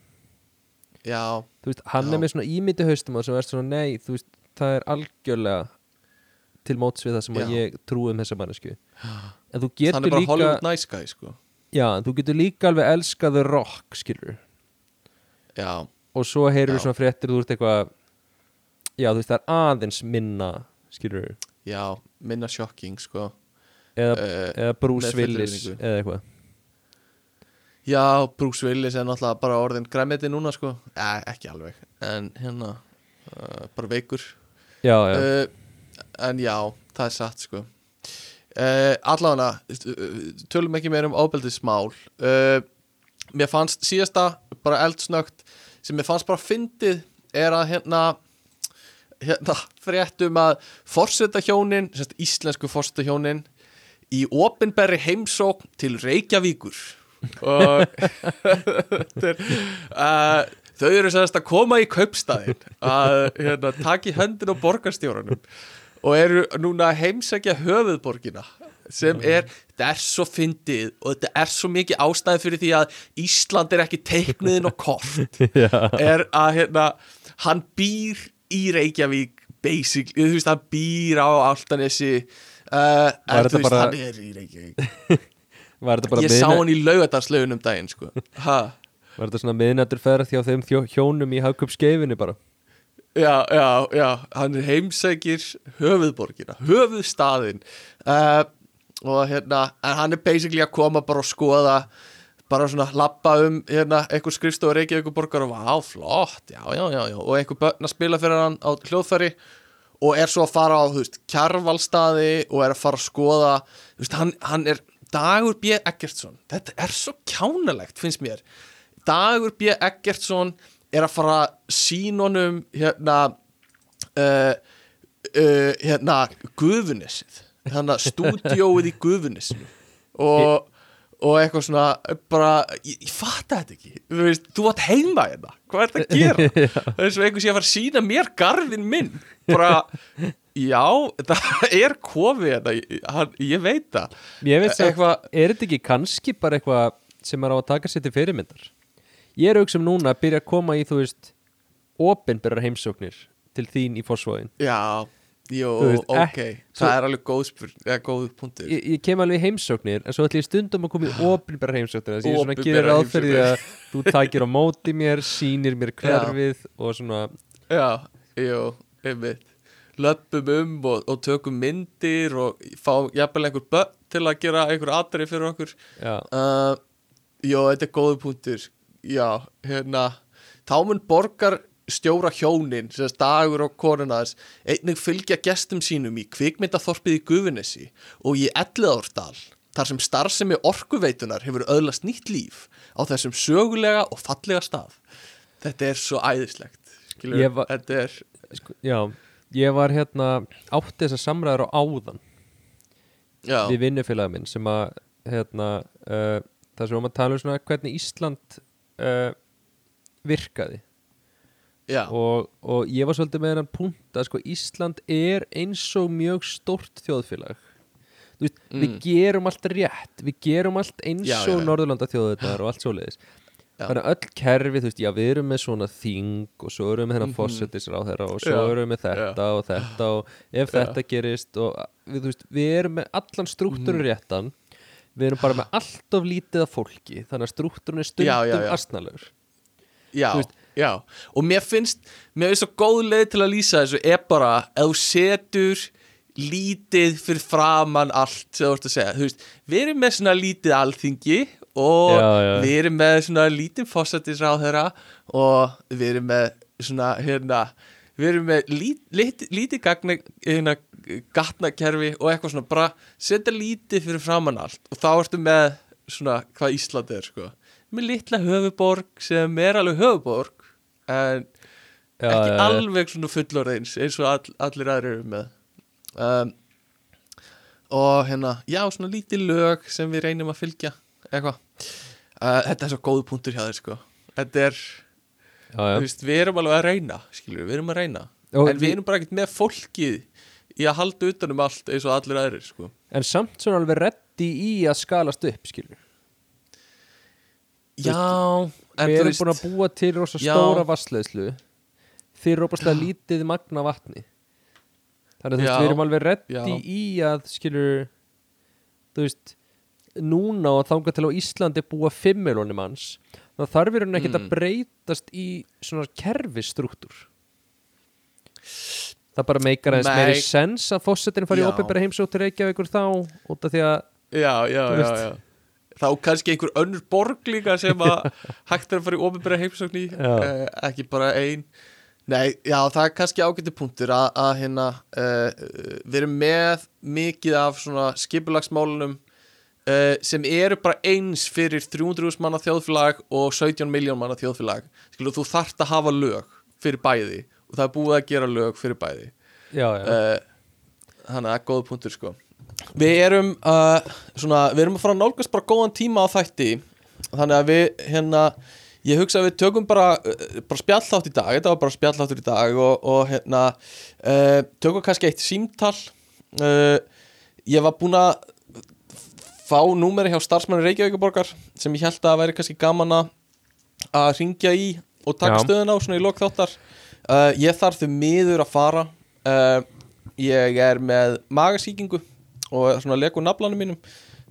já, þú veist, hann Já. er með svona ímyndi haustumæður sem er svona, nei, þú veist, það er algjörlega til móts við það sem að ég trúi um þessa mannesku en þú hann getur er bara líka Hollywood nice guy sko. Já, þú getur líka alveg elskaðu rock, skilur já, og svo heyrur Já. svona fréttir þú ert eitthvað já, þú veist, það er aðeins minna skilur, já, minna shocking sko. Eða, uh, eða Bruce Willis eða eitthvað já, Bruce Willis er náttúrulega bara orðin græmiti núna sko. Ja, ekki alveg, en hérna uh, bara veikur. Já, já, uh, en já, það er satt sko. Uh, allavega uh, tölum ekki meir um ábeldismál uh, mér fannst síðasta bara eldsnögt sem mér fannst bara fyndið er að hérna hérna fréttum að forseta hjónin, sérst íslensku forseta hjónin í opinberri heimsókn til Reykjavíkur og er uh, þau eru sérst að koma í kaupstæðin að hérna, taka í höndin á borgarstjóranum og eru núna að heimsækja höfuðborgina sem er, þetta er svo fyndið og þetta er svo mikið ástæði fyrir því að Ísland er ekki teiknuðin og kort. Er að hérna, hann býr í Reykjavík basically, þú veist, hann býr á Altanesi uh, en þetta veist, bara- hann er í Reykjavík var þetta bara ég sá miðna- hann í laugardarslaugun um daginn sko. Var þetta svona miðnættur ferð hjá þeim hjónum í hagkup skeifinni bara? Já, já, já, hann er heimsækir höfuðborgina, höfuðstaðin uh, og hérna, en hann er basically að koma bara og skoða, bara svona lappa um hérna, eitthvað skrifstofu Reykjavík borgar og vá, flott, já, já, já, já. Og eitthvað börn að spila fyrir hann á hljóðfæri og er svo að fara á, þú veist, kjarvalstaði og er að fara að skoða, þú veist, hann, hann er Dagur B. Eggertsson, þetta er svo kjánalegt, finnst mér. Dagur B. Eggertsson er að fara sínunum hérna uh, uh, hérna Guðunessið hérna stúdíóið í Guðunessinu og, og eitthvað svona bara, ég, ég fatt þetta ekki. Þú veist, þú vart heima hérna. Hvað er þetta að gera? það er svo einhvers ég að fara að sína mér garðin minn. Bara, já, það er kofið hérna, ég, veit það. Ég veit sem, Eitthvað- er þetta ekki kannski bara eitthvað sem er á að taka sér til fyrirmyndar? Ég er auksum núna að byrja að koma í, þú veist opinberar heimsóknir til þín í fórsvóðin já, jú, veist, ok. ekki- það er alveg góð eða góð punktur. Ég, ég kem alveg í heimsóknir en svo ætlum ég stundum að koma í opinberar heimsóknir þess að ég svona gerir því að þú takir á móti mér, sýnir mér hverfið og svona Já, jú, einmitt löpum um og, og tökum myndir og fá jafnvel einhver börn til að gera einhver atrið fyrir okkur. Uh, Jó, þetta er góðu punktur. Já, hérna Támun borgar stjóra hjónin sem dagur og konunas einnig fylgja gestum sínum í kvikmyndaþorpið í Gufunesi og í Elliðárdal þar sem starfsemi orkuveitunar hefur öðlast nýtt líf á þessum sögulega og fallega stað. Þetta er svo æðislegt Skilur, var- þetta er sko, já ég var hérna átti þessar samræður á áðan Já, við vinnufélaga minn sem að hérna, uh, það sem við varum að tala um svona hvernig Ísland uh, virkaði og, og ég var svolítið með hennan punkt að sko Ísland er eins og mjög stórt þjóðfélag veist, við Mm. gerum allt rétt við gerum allt eins Já, og. Norðurlanda þjóðunar og allt svoleiðis Já. Þannig að öll kerfi, þú veist, já við erum með svona þing og svo erum við með hennan Mhm. mm og svo Já, erum við með þetta og þetta og ef Já. þetta gerist og við, þú veist, við erum með allan struktúru Mhm. réttan við erum bara með allt of lítið af fólki þannig að struktúrun er stundum Já, já, já. já, veist- já Og mér finnst, mér finnst svo góð leið til að lýsa þessu er bara ef þú setur lítið fyrir framann allt sem þú ert að segja Þú veist, við erum með svona lítið alþingi og Já, já. við erum með svona lítið fósættisráðherra og við erum með svona hérna við erum með lít, lít, lítið gagna, hérna, gatnakerfi og eitthvað svona bara setja lítið fyrir framann allt og þá ertu með svona hvað Ísland er sko með litla höfuborg sem er alveg höfuborg en Já, ekki já. alveg svona fullorðeins eins og all, allir aðrir eru með um, og hérna já svona lítið lög sem við reynum að fylgja eitthvað uh, þetta er svo góðu punktur hjá þér sko þetta er, já, já. veist, við erum alveg að reyna skilur, við erum að reyna Og en við erum bara ekkert með fólkið í að halda utanum allt eins og allir aðrir sko en samt svona alveg reddi í að skalast upp skilur já, en við erum veist búin að búa til rosa Já. stóra vassleðslu þeir eru opaslega lítið magna vatni þannig að þú veist, Já. við erum alveg reddi Já. í að skilur þú veist núna og þangað til á Íslandi búa 5 miljónum manns þá þarf við hann ekkert að Mm. breytast í svona kerfistruktúr það bara meikar aðeins meiri sens að fósettin fari í Já. opinbera heimsóttir Reykjavíkur þá út af því að já, já, já, já. Þá kannski einhver önnur borg líka sem að hægt er að fara í ofinbæra heimsókn í uh, ekki bara ein. Nei, já, það er kannski ágætti punktur að, að hérna uh, við erum með mikið af svona skipulagsmálunum uh, sem eru bara eins fyrir 300.000 manna þjóðfélag og 17 miljón manna þjóðfélag. Skilu, þú þarft að hafa lög fyrir bæði og það er búið að gera lög fyrir bæði. Já, já, uh, þannig að það er góð punktur sko. Við erum uh, svona, við erum að fara að nálgast bara góðan tíma á þætti. Þannig að við hérna ég hugsa að við tökum bara, bara spjallátt í dag. Þetta var bara spjalláttur í dag og, og hérna tökum kannski eitt símtal. Uh, ég var búinn að fá númeri hjá starfsmanni Reykjavíkuborgar sem ég held að væri kannski gaman að ringja í og taka Já. stöðuna á svona í lok þáttar. Uh, ég þarf þau miður að fara. Uh, ég er með magasíkingu og svona leku naflanum mínum.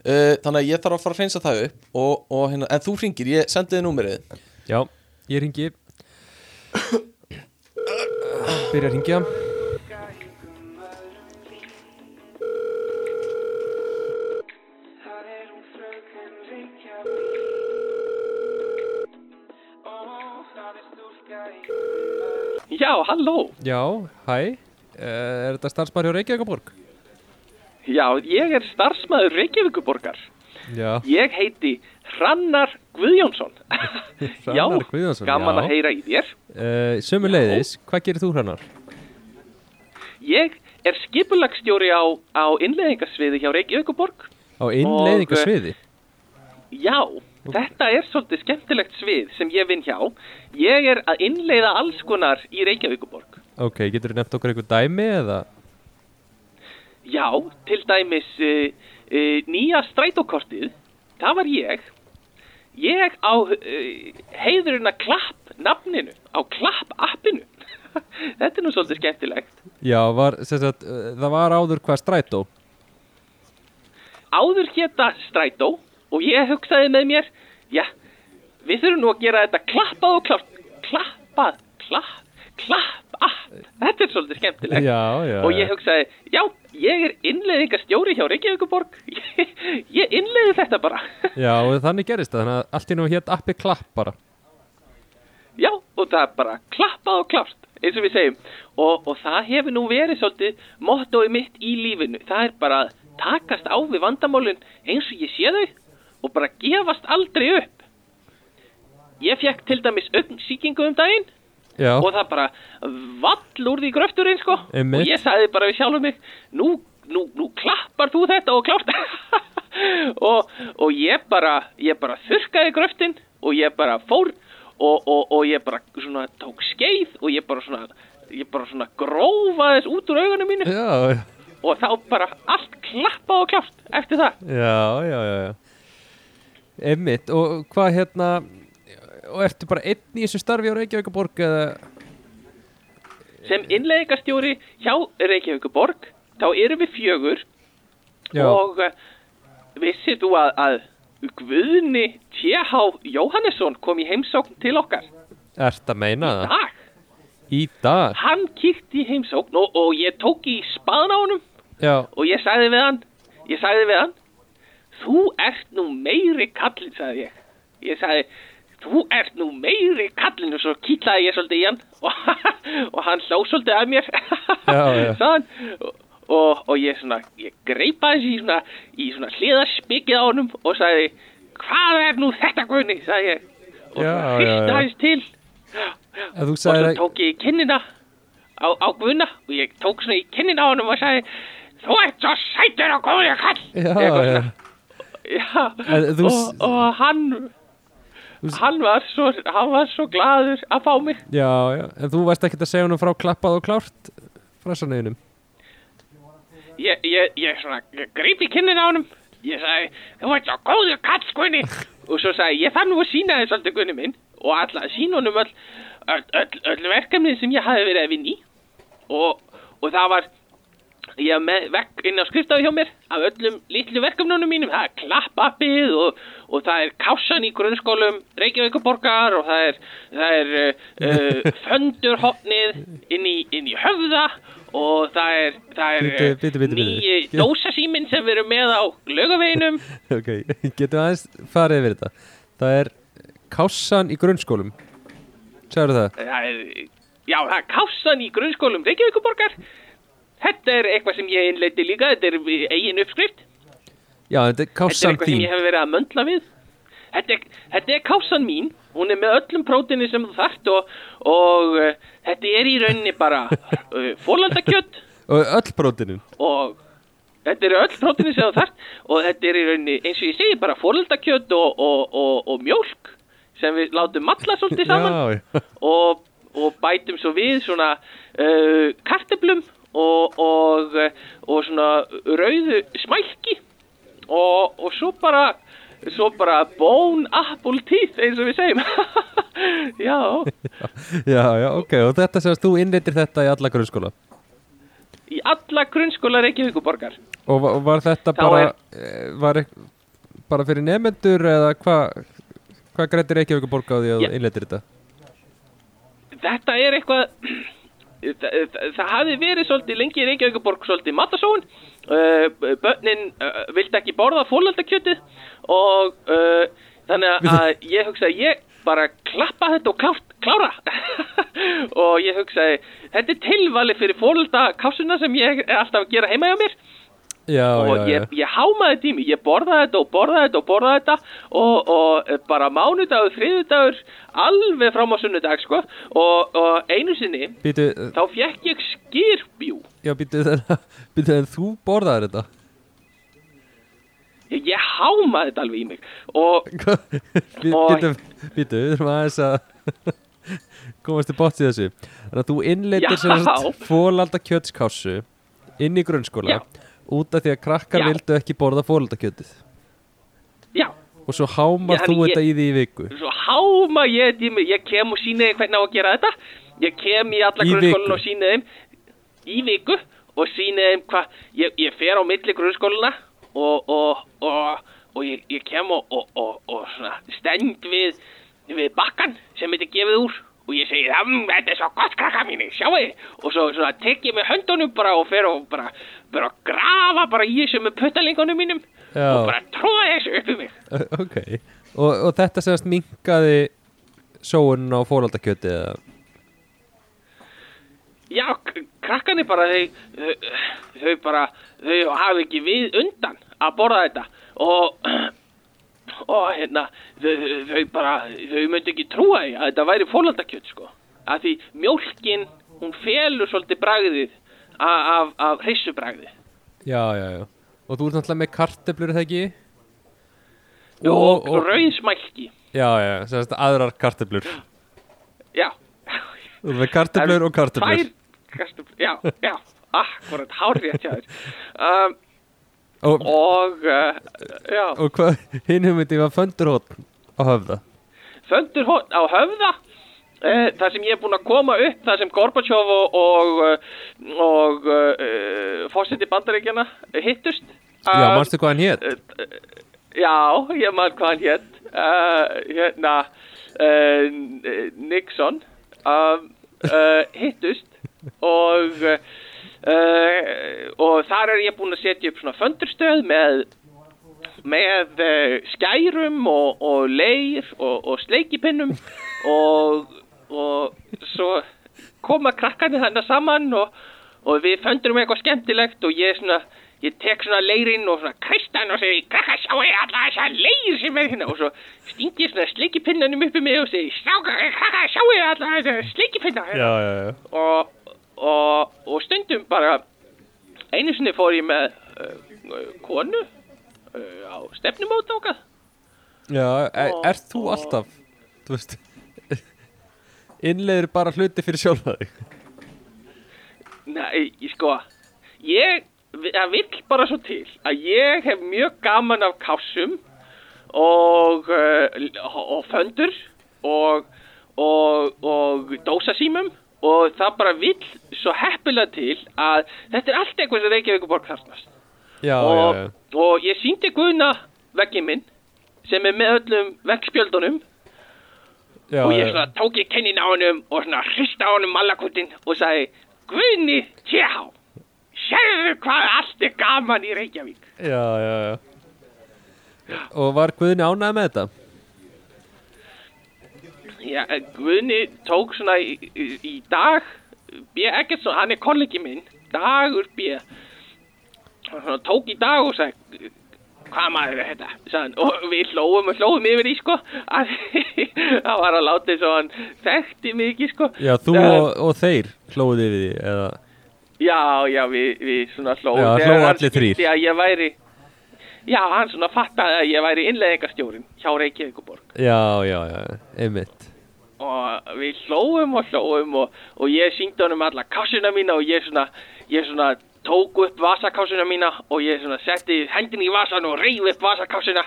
Uh, þannig að ég þarf að fara að hreinsa það upp og, og hérna, en þú ringir, ég sendi þið númerið. Já, ég ringi Byrja að ringja Já, halló. Já, hæ. Eh, Er þetta starfsmæri á Reykjavíkaborg? Já, ég er starfsmæður Reykjavíkuborgar Já, Ég heiti Hrannar Guðjónsson. Já, Hrannar Guðjónsson, gaman já. að heyra í þér. Uh, Sömu leiðis, hvað gerir þú hrannar? Ég er skipulagstjóri á, á innleðingasviði hjá Reykjavíkuborg Á innleiðingasviði Já, þetta er svolítið skemmtilegt svið sem ég vinn hjá Ég er að innleiða alls konar í Reykjavíkuborg Ok, getur þú nefnt okkur eitthvað dæmi eða? Já, til dæmis uh, uh, nýja strætókortið, það var ég. Ég á uh, heiðurinn að klapp nafninu, á klapp appinu. Þetta er nú svolítið skemmtilegt. Já, var, sagt, það var áður hvað strætó Áður geta strætó og ég hugsaði með mér, já, við þurfum nú að gera þetta klappað og klárt. Klappað, klapp, klapp app. Þetta er svolítið skemmtilegt. Já, já Og ég hugsaði, já, ég er innleiðingastjóri hjá Reykjavíkuborg. Ég, ég innleiði þetta bara. Já, og þannig gerist það, þannig að allt í nú hétt appi klapp bara Já, og það er bara klappað og klárt, eins og við segjum. Og, og það hefur nú verið svolítið mottói mitt í lífinu. Það er bara að takast á við vandamálin eins og ég sé þau og bara gefast aldrei upp. Ég fekk til dæmis augnsýkingu um daginn Já, og það bara vall úr því gröfturinn sko Einmitt. og ég sagði bara við sjálfum mig nú, nú, nú klappar þú þetta og klárt og, og ég bara ég bara þurrkaði gröftin og ég bara fór og, og, og ég bara svona tók skeið og ég bara svona ég bara svona grófaðis út úr augunum mínu já, og þá bara allt klappað og klárt eftir það já, já, já, já. Einmitt, og hvað hérna og ertu bara einn í þessu starfi á Reykjavíkaborg eða sem innleikastjóri hjá Reykjavíkuborg þá erum við fjögur Já, og uh, vissið þú að, að Guðni T.H. Jóhannesson kom í heimsókn til okkar ert að meina það? dag. Í dag? Hann kíkti í heimsókn og, og ég tók í spaðan á honum Já, og ég sagði við hann, ég sagði við hann, þú ert nú meiri kallinn, sagði ég. Ég sagði, þú ert nú meiri kallinn og svo kýtlaði ég svolítið í hann og, og hann hló svolítið að mér, Já, já. hann. Og, og, ég svona, ég greipa þessi í svona, svona hliðarspikið á honum og sagði, hvað er nú þetta guðni, sagði ég. Og hrista já. hans til. Og svo að tók ég í kinnina á, á Guðna og ég tók svona í kinnina á honum og sagði Þú ert svo sætur og góður kall Já, já. Já, þú og, og hann hann var, svo, hann var svo glaður að fá mig. Já, já, en þú varst ekkert að segja honum frá klappað og klárt frasaneginum Ég, ég, ég svona ég greip í kinnina á honum. Ég sagði, þú ert svo góður kall Guðni. Og svo sagði, ég þarf nú að sína þess svolítið Guðni minn. Og alla að sína honum öll, öll, öll, öll verkefnið sem ég hafi verið að vinna í. Og, og það var ég haf með vekk inn á skriftaði hjá mér af öllum litlu verkefnunum mínum það er klappappið og, og það er kásan í grunnskólum Reykjavíkuborgar og það er, það er uh, uh, föndurhopnið inn í, inn í höfða og það er, það er bíddu, bíddu, bíddu. nýji dósasíminn sem við erum með á lögaveginum Ok, getum aðeins farið yfir þetta Það er kássan í grunnskólum Segðu það? það er, já, það er kásan í grunnskólum Reykjavíkuborgar þetta er eitthvað sem ég innleiti líka þetta er eigin uppskrift. Já, þetta er Þetta er eitthvað sem þín. ég hef verið að möndla við. Þetta er, þetta er kásan mín, hún er með öllum prótini sem þú þarft og, og uh, þetta er í rauninni bara uh, fórlandakjött Og öll brótinin og þetta eru öll prótini sem þú þarft og þetta er í rauninni, eins og ég segi, bara fórlandakjött og, og, og, og mjólk sem við látum matla svolítið saman. Já, já. Og, og bætum svo við svona uh, karteblum og, og, og svona rauðu smælki. Og, og svo bara svo bara bone apple teeth eins og við segjum. Já, Já, já, ok. Og þetta segast þú innreitir þetta í alla grunnskóla? Í alla grunnskóla Reykjavíkuborgar Og va- var þetta Þá bara er- er... var bara fyrir nefnendur eða hvað Hvað grættir ekki eitthvað borga á því að þú innleitir þetta? þetta er eitthvað það, það, það hafi verið svolítið lengi í Reykjavíkuborg svolítið matasóun. Uh, börnin uh, vildi ekki borða fólaldakjötið og uh, þannig að ég hugsaði ég bara klappa þetta og klárt, klára. Og ég hugsaði þetta er tilvali fyrir fólaldakásuna sem ég er alltaf að gera heima hjá mér Já, og já, ég, ég hámaði tími, ég borðaði þetta og borðaði þetta og borðaði þetta og, og eh, bara mánudagur, þriðudagur alveg fram á sunnudag sko. Og, og einu sinni Býtu, þá fekk ég skýrbjú já, býtu þegar þú borðaðir þetta? Ég, ég hámaði þetta alveg í mig. Og Býtu, býtu, við þurfum aðeins að komast til bótt í þessu. Þannig að þú innleitir Já. sem sagt fólalda kjötskássu inn í grunnskóla. Já. Út af því að krakkar Já. vildu ekki borða fólalda kjötið já, og svo hámar þú þetta í því í viku. Svo háma ég þetta í mig ég kem og síni þeim hvernig á að gera þetta. Ég kem í alla viku? og síni þeim í viku og síni þeim hvað ég, ég fer á milli grunnskólana og, og, og, og ég, ég kem og, og, og, og svona stend við, við bakkan sem þetta gefið úr og ég segi, "Mm, þetta er svo gott krakka mínu, sjáu og svo svona tek ég með höndunum bara og fer og bara, bara grafa bara í þessu með puttalingunum mínum Já. og bara tróða þessu upp í mig. Ok. Og, og þetta semast minkaði sóun á fólalda kjötið eða? Já, k- krakkarnir bara, þau, þau, þau bara, þau hafi ekki við undan að borða þetta. Og, og hérna, þau, þau bara, þau myndi ekki trúa því að þetta væri fólaldakjöt, sko. Af því mjólkin, hún felur svolítið bragðið af, af, hrissubragðið. Já, já, já Og þú ert náttúrulega með karteblur, það ekki? Og, og, og rauðsmælki, Já, já, semast aðrar karteblur já. Þú ert með karteblur og karteblur Tvær kartöflur, já, já, akkurat, hárrétt hjá þér. Um, Og, og, uh, já. og hvað, hinn hugmyndi var föndurhótt á höfða Föndur hótt á höfða eh, þar sem ég er búinn að koma upp þar sem Gorbachev og og, eh, og uh, fórseti bandaríkjana hittust Já, Uh, manstu hvað hann hétt? uh, Já, ég man hvað hann hétt uh, hérna uh, Nixon uh, hittust og uh, og þar er ég búinn að setja upp svona föndurstöð með með uh, skærum og, og leir og, og sleikipinnum og, og svo koma krakkarnir þannig saman og, og við föndurum eitthvað skemmtilegt og ég svona ég tek svona leirinn og svona kristan og segi krakkar sjáu ég alla þessa leir sem er hérna? Og svo sting ég svona sleikipinnanum upp í mig og segi "Strákar, krakkar sjáu ég alla þessa sleikipinna og, og, og stundum bara einu sinni fór ég með uh, konu uh, á stefnumót ákað Já, er, er þú alltaf, þú veist innleiðir bara hluti fyrir sjálfa þig? Nei, ég sko ég, það vill bara svo til að ég hef mjög gaman af kássum og, uh, og föndur og, og, og dósasímum og það bara vill svo heppilega til að þetta er allt eitthvað sem Reykjavíkuborg þarfnast. Og, og ég síndi Guðna veggin minn sem er með öllum veggspjöldunum. Já, og ég svona tók ég kennin á honum og svona hrista á honum malakutin og sagði Guðni, tjá sérðu hvað allt er gaman í Reykjavík? Já, já, já. Og var Guðni ánægð með þetta? Já, Guðni tók svona í, í, dag B. Eggertsson, hann er kollegi minn Dagur B. Hann tók í dag og sagði hvað maður er þetta? Hann, og við hlóum og hlóum yfir í sko. Að hann var að láta eins og hann þekkti mikið sko. Já, þú Eh, og, og þeir hlóðið við því eða? Já, já, við, við svona hlóðum Já, hann allir skildi að ég væri Já, hann svona fattaði að ég væri innleðingastjórin hjá Reykjavíkuborg Já, já, já, einmitt og við hlóum og hlóum og, og ég síndi honum alla kássuna mína og ég svona, ég svona tók upp vasakássuna mína og ég svona setti hendin í vasan og reyf upp vasakássuna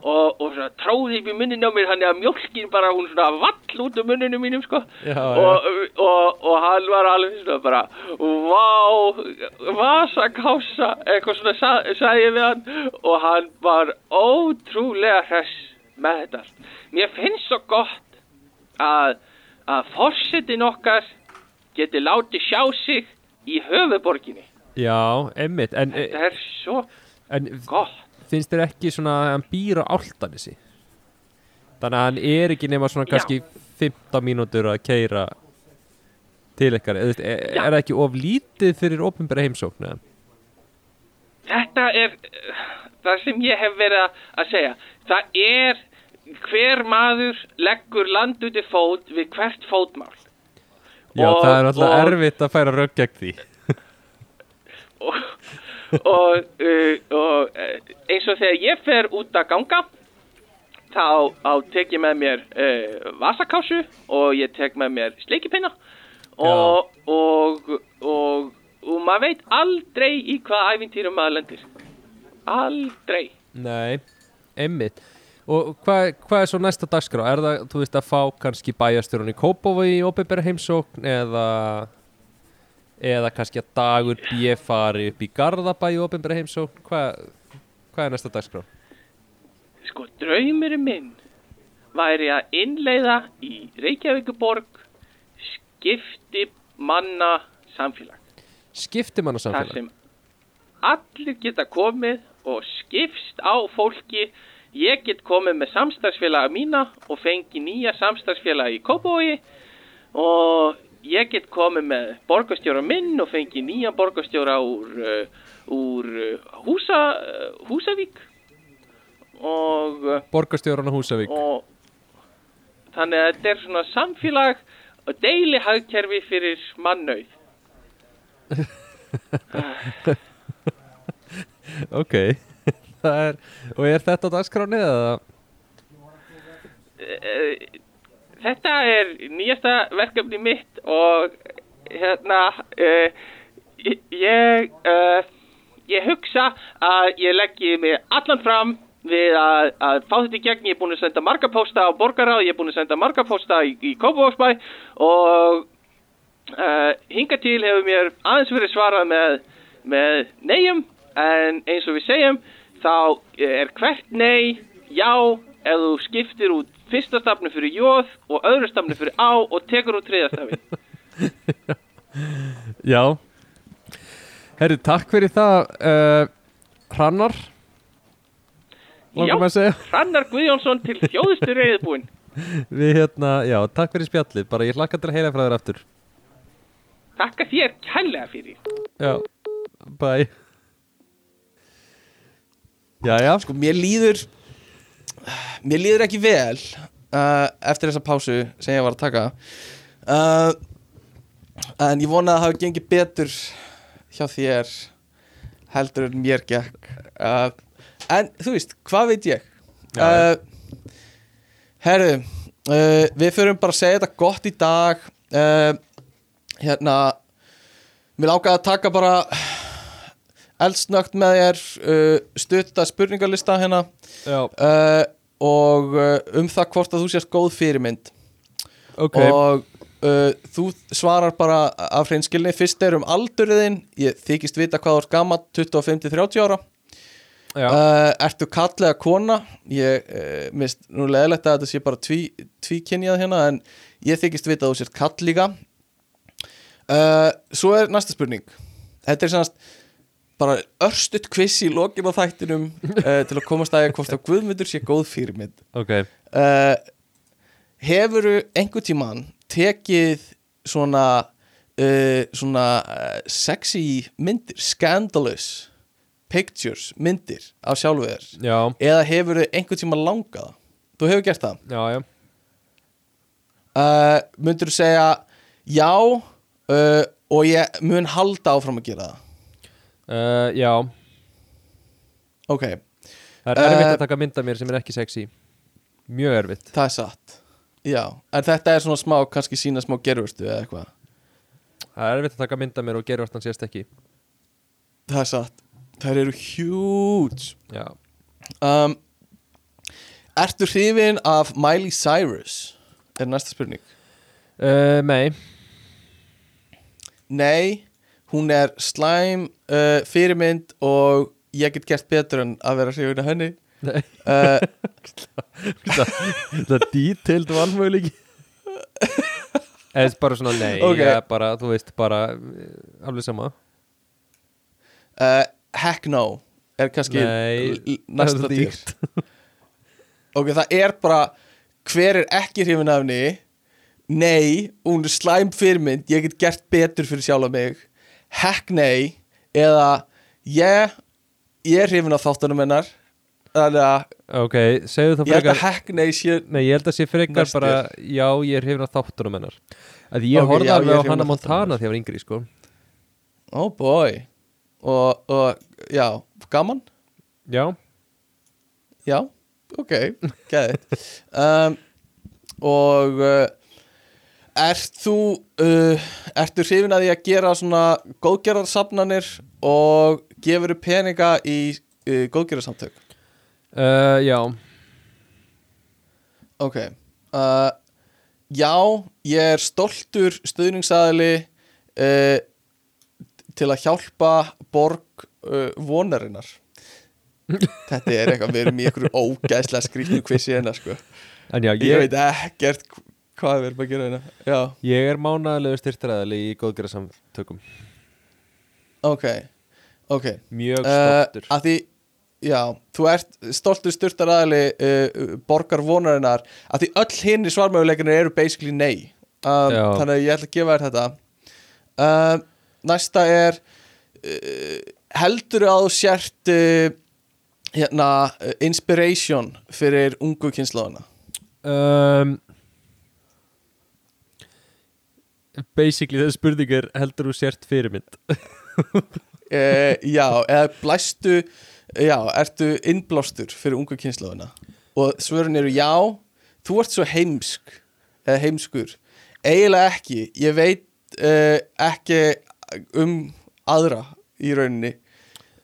og, og svona tróði upp í munnin á mér þannig að mjólkin bara hún svona vall út um munninu mínum sko Já, já. og, og, og hann var alveg svona bara vá, vasakássa eitthvað svona sa, sagði ég við hann og hann var ótrúlega hress með þetta. Mér finnst svo gott að, að forsetin okkar geti látið sjá sig í höfuborginni. Já, emmitt En, Það er svo en gott. finnst þér ekki svona að hann býr á áltanissi Þannig að hann er ekki nema svona Já. kannski 15 mínútur að keira til ykkar er, er, Já. er það ekki of lítið fyrir ofinbæra heimsókn eða? Þetta er uh, það sem ég hef verið að segja. Það er hver maður leggur land út í fót við hvert fótmál. Já, Og- það er alltaf og- erfitt að færa rögg gegn því. Og, og, uh, uh, eins og þegar ég fer út að ganga þá á, tek ég með mér uh, vasakásu og ég tek með mér sleikipinna og, og, maður veit aldrei í hvaða æfintýrum maður lendir. Aldrei. Nei, emmitt Og hvað, hvað er svo næsta dagskrá? Er það, þú veist, að fá kannski bæjastjórun í Kópavogi í ofinbæra heimsókn eða eða kannski að dagur B fari upp í Garðabæ í ofinbæra heimsókn hvað, hvað er næsta dagskrá? sko draumurinn minn væri að innleiða í Reykjavíkuborg skipti manna samfélag mann á þar samfélag? sem allir geta komið og skipst á fólki ég get komið með samstagsfélaga mína og fengi nýja samstagsfélaga í Kópavogi og ég get komið með borgarstjóra minn og fengi nýja borgarstjóra úr, uh, úr uh, húsa, uh, Húsavík og, Borgarstjórun á Húsavík. og þannig að þetta er svona samfélag og deili hagkerfi fyrir mannauð. Ok er, og er þetta dagskráni eða? Eh, þetta er nýjasta verkefni mitt og hérna uh, ég uh, ég hugsa að ég leggi mig allan fram við að, að fá þetta í gegn ég er búin að senda marga pósta á borgaráð ég er búin að senda marga pósta í, í Kópavóksbæ og uh, hinga til hefur mér aðeins verið svarað með, með neyjum en eins og við segjum þá er hvert nei já ef þú skiptir út fyrsta stafnu fyrir jóð og öðru stafnu fyrir á og tekur út þriða stafi Já. Herri, takk fyrir það uh, Hrannar. Já, að Hrannar Guðjónsson til þjóðustu reyðbúin Við hérna, já, takk fyrir spjallið. Bara ég hlakka til að heyra frá þér aftur. Takka þér kærlega fyrir. Já, bye Já, já. Sko, mér líður Mér líður ekki vel uh, Eftir þessa pásu sem ég var að taka. Uh, En ég vona að það hafi gengið betur Hjá þér Heldur en mér gekk. Uh, En þú veist, hvað veit ég? Uh, Herðu uh, Við förum bara að segja þetta gott í dag. Uh, Hérna Mér lákaði að taka bara eldsnögt með þér uh, stutta spurningarlista hérna. Uh, og uh, um það hvort að þú sést góð fyrirmynd. Ok. Og uh, þú svarar bara af hreinskilni fyrst er um aldurðin ég þykist vita hvað þú ert gammal 25-30 ára. Uh, ertu kallega kona? Ég uh, mist nú leðilegt að þetta sé bara tví, tvíkynjað hérna en ég þykist vita að þú sért kall líka. Svo er næsta spurning. Þetta er sannast bara örstutt kviss í lokin á þættinum uh, til að komast að hvort að Guðmundur sé góð fyrirmynd. Ok. Uh, hefuru einhver tíman tekið svona uh, svona sexy myndir, scandalous pictures, myndir af sjálfu þér? Eða hefur þau einhvern tíma langað? Þú hefur gert það? Já, já. Myndur þú segja já og ég mun halda áfram að gera það uh, Já, ok, það er erfitt Eh, að taka mynd af mér sem er ekki sexy. Mjög erfitt. Það er satt. Já, en þetta er svona smá kannski sína smá gerurstu eða eitthvað. Það er erfitt að taka mynd af mér og gera hvort hann sést ekki. Það er satt, þær eru huge. Já, um, Ertu hrifin af Miley Cyrus? Er næsta spurning. Uh, nei. Nei, hún er slæm uh, fyrirmynd og ég get gert betur en að vera hrifin af henni. Nei. uh, Það er detailed valmöguleiki. Eða bara svona nei Ok. ég bara, þú veist, bara eh, alveg sama. Uh, Heck no er kannski Nei, næsta það er dýr. Ok, það er bara hver er ekki hrifin af henni? Nei, hún er slæm fyrirmynd Ég get gert betur fyrir sjálfa mig Heck nei Eða ég Ég er hrifin af þáttunum hennar. Þannig að Ok, segðu þá ég held frekar að heck nei sé Nei, ég held að sé frekar Næstur. bara Já, ég er hefinn á þáttunum hennar. Að Ég Ok, horfði alveg á þáttunum Montana þegar ég var yngri, sko. Oh boy. Og, og já, gaman? Já, Já, ok, gæðið um, Og uh, Ert þú uh, Ertu hrifin að því að gera svona góðgerðarsafnanir og gefur peninga í uh, góðgerðarsamtök? Uh, já. Ok uh, Já, ég er stoltur stuðningsaðili uh, til að hjálpa borg uh, vonarinnar. Þetta er eitthvað, við erum í einhverju ógæslega skrýtnu kvissi hérna sko. En já, Ég, ég, veit ekkert hv- hvað við erum að gera hérna? Já, ég er mánaðalegu styrtræðali í góðgerðarsamtökum. Ok, ok. Mjög uh, stoltur. Að því, já, þú ert stoltur styrtar aðli uh, borgar vonarinnar. Að því öll hinni svarmöguleikinir eru basically nei. Um. Þannig að ég ætla að gefa þér þetta. Uh, Næsta er uh, heldur að þú sért uh, hérna, uh, inspiration fyrir ungu kynnslóðuna um, Basically það spurning er heldur þú sért fyrirmynd? Uh, Já, eða blæstu Já, ertu innblástur fyrir ungu kynnslóðuna og svörin eru já þú ert svo heimsk eða heimskur, eiginlega ekki ég veit uh, ekki um aðra í rauninni.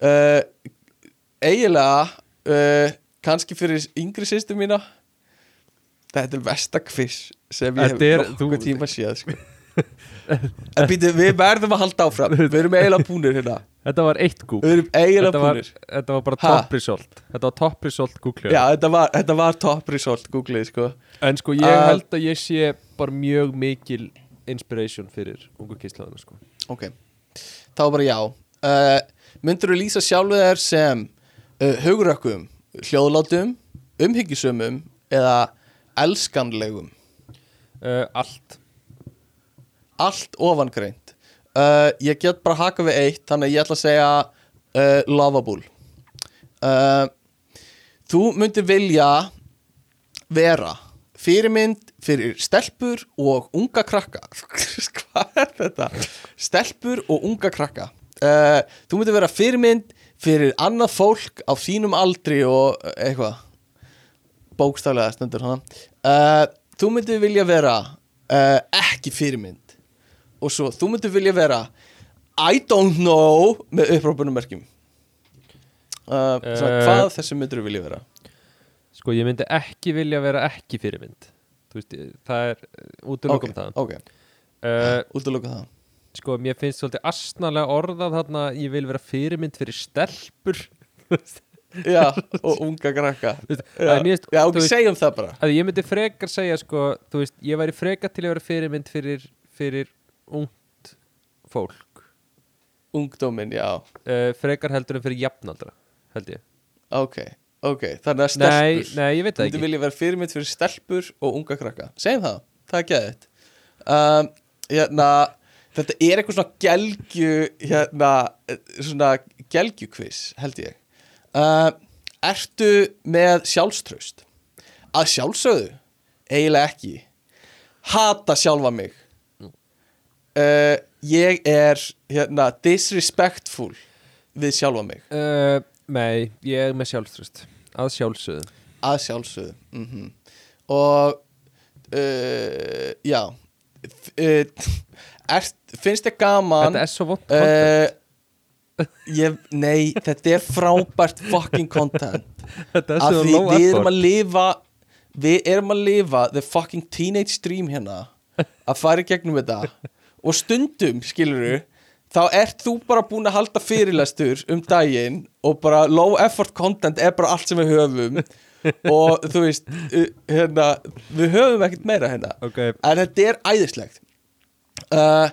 Uh, eiginlega uh, kannski fyrir yngri sýstu mína. Þetta er vestakviss sem ég hef nokkuð tíma séð sko. En býtu, við verðum að halda áfram. Við erum eiginlega búnir hérna. Þetta var eitt Google. Við erum eiginlega þetta var, búnir. þetta var bara Ha? top result. Þetta var top result Google Já, þetta var, þetta var top result Google, sko. En sko ég Uh, held að ég sé bara mjög mikil inspiration fyrir ungu kyslaðuna sko. Ok, þá bara já. Uh, Myndur þú lýsa sjálfu þér sem uh, hugrakkum, hljóðlátum, umhyggjusumum eða elskanlegum? Uh, Allt Allt ofangreint. Uh, Ég get bara haka við eitt Þannig ég ætla að segja uh, Lovable. Uh, Þú myndir vilja vera fyrirmynd fyrir stelpur og unga krakka. Hvað er þetta? Stelpur og unga krakka. Þú myndir vera fyrirmynd fyrir annað fólk á þínum aldri og eitthvað. Bókstaflega stundur hana Þú myndir vilja vera ekki fyrirmynd og svo þú myndir vilja vera I don't know með upprópunummerkjum uh, uh, Eh. Hvað þessu myndir þú vilja vera? Sko ég myndi ekki vilja vera ekki fyrirmynd. Veist, það er útlökum Ok, það ok, uh, útloka það Sko mér finnst svolítið astnalega orðað þarna Ég vil vera fyrirmynd fyrir stelpur. Já, og unga krakka. Já, að já veist- segjum það bara. Að ég myndi frekar segja sko, veist, ég væri frekar til að vera fyrirmynd fyrir, fyrir ungt fólk. Ungdómin, já, uh, frekar heldur en fyrir jafnaldra held ég. Ok, ok Þannig að nei, stelpur. Nei, ég veit Þú það myndir ekki. vilja vera fyrirmynd fyrir stelpur og unga krakka. Segjum það, það er geðið um, hérna, Þetta er eitthvað svona gelgju hérna, eh, svona gelgjukviss held ég. Uh, Ertu með sjálfströst? Að sjálfsögðu? Eiginlega ekki. Hata sjálfa mig uh, Ég er hérna, disrespectful við sjálfa mig. Uh, nei, ég er með sjálfströst að sjálfsögðu. Að sjálfsögðu mm og uh, já er, finnst þið gaman þetta er svo vond content. uh, ég, nei, þetta er frábært fucking content. Af því við erum að lifa við erum að lifa the fucking teenage dream hérna. Að fara í gegnum þetta og stundum, skilur þá ert þú bara búin að halda fyrirlestur um daginn og bara low effort content er bara allt sem við höfum. Og þú veist hérna, við höfum ekkert meira hérna. Ok, en þetta er æðislegt. Uh,